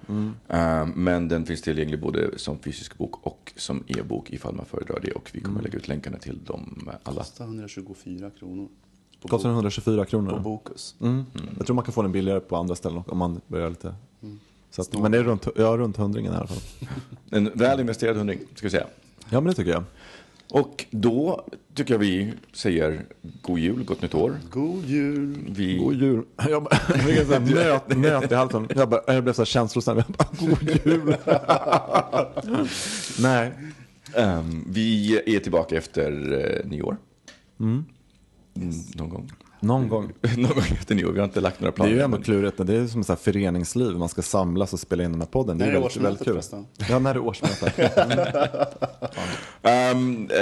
Eh, Men den finns tillgänglig både som fysisk bok och som e-bok ifall man föredrar det. Och vi kommer Mm. lägga ut länkarna till dem eh, alla. Kostar 124 kronor. På, Kostar bok, 124 på kronor. Bokus. Mm. Jag tror man kan få den billigare på andra ställen om man börjar lite. Mm. Så att, men det är runt, ja, runt hundringen i alla fall. En väl investerad hundring, ska vi säga. Ja, men det tycker jag. Och då tycker jag vi säger god jul, gott nytt år. God jul. Vi, God jul. Jag jag fick en sån här nöt, nöt i halsen. Jag, bara, jag blev så här känslosam. Jag bara, god jul. Nej. ehm, vi är tillbaka efter eh, nyår. Mm, någon gång. Någon gång. någon gång efter nyår. Vi har inte lagt några Det är planer. ju ändå klurigt. Det är som ett så här föreningsliv. Man ska samlas och spela in den här podden. Det är, När är väldigt, väldigt kul. förresten? Ja, när är årsmötet? Eh,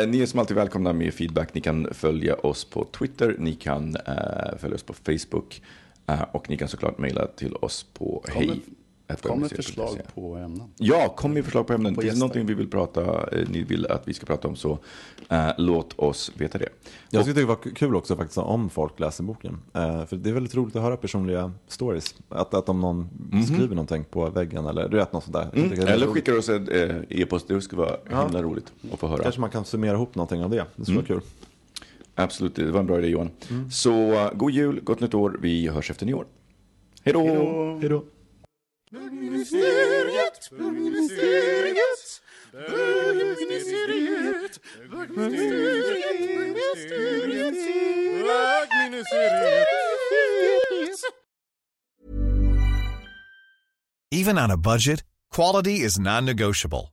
ni är som alltid välkomna med feedback. Ni kan följa oss på Twitter, ni kan eh, följa oss på Facebook eh, och ni kan såklart mejla till oss på Kom med- hej. Kom med förslag på ämnen. Ja, kom med förslag på ämnen. På Finns det någonting vi vill prata, eh, ni vill att vi ska prata om så eh, låt oss veta det. Jag skulle tycka det var kul också faktiskt om folk läser boken. Eh, för det är väldigt roligt att höra personliga stories. Att, att om någon skriver någonting på väggen eller du vet något sånt där. Mhm. Eller roligt. skickar oss eh, e-post, det skulle vara himla roligt att få höra. Kanske man kan summera ihop någonting av det. Det skulle vara kul. Absolut, det var en bra idé Johan. Så eh, god jul, gott nytt år, vi hörs efter nyår. Hej då! Hej då. Bögministeriet, bögministeriet, bögministeriet, bögministeriet, bögministeriet. Even on a budget, quality is non-negotiable.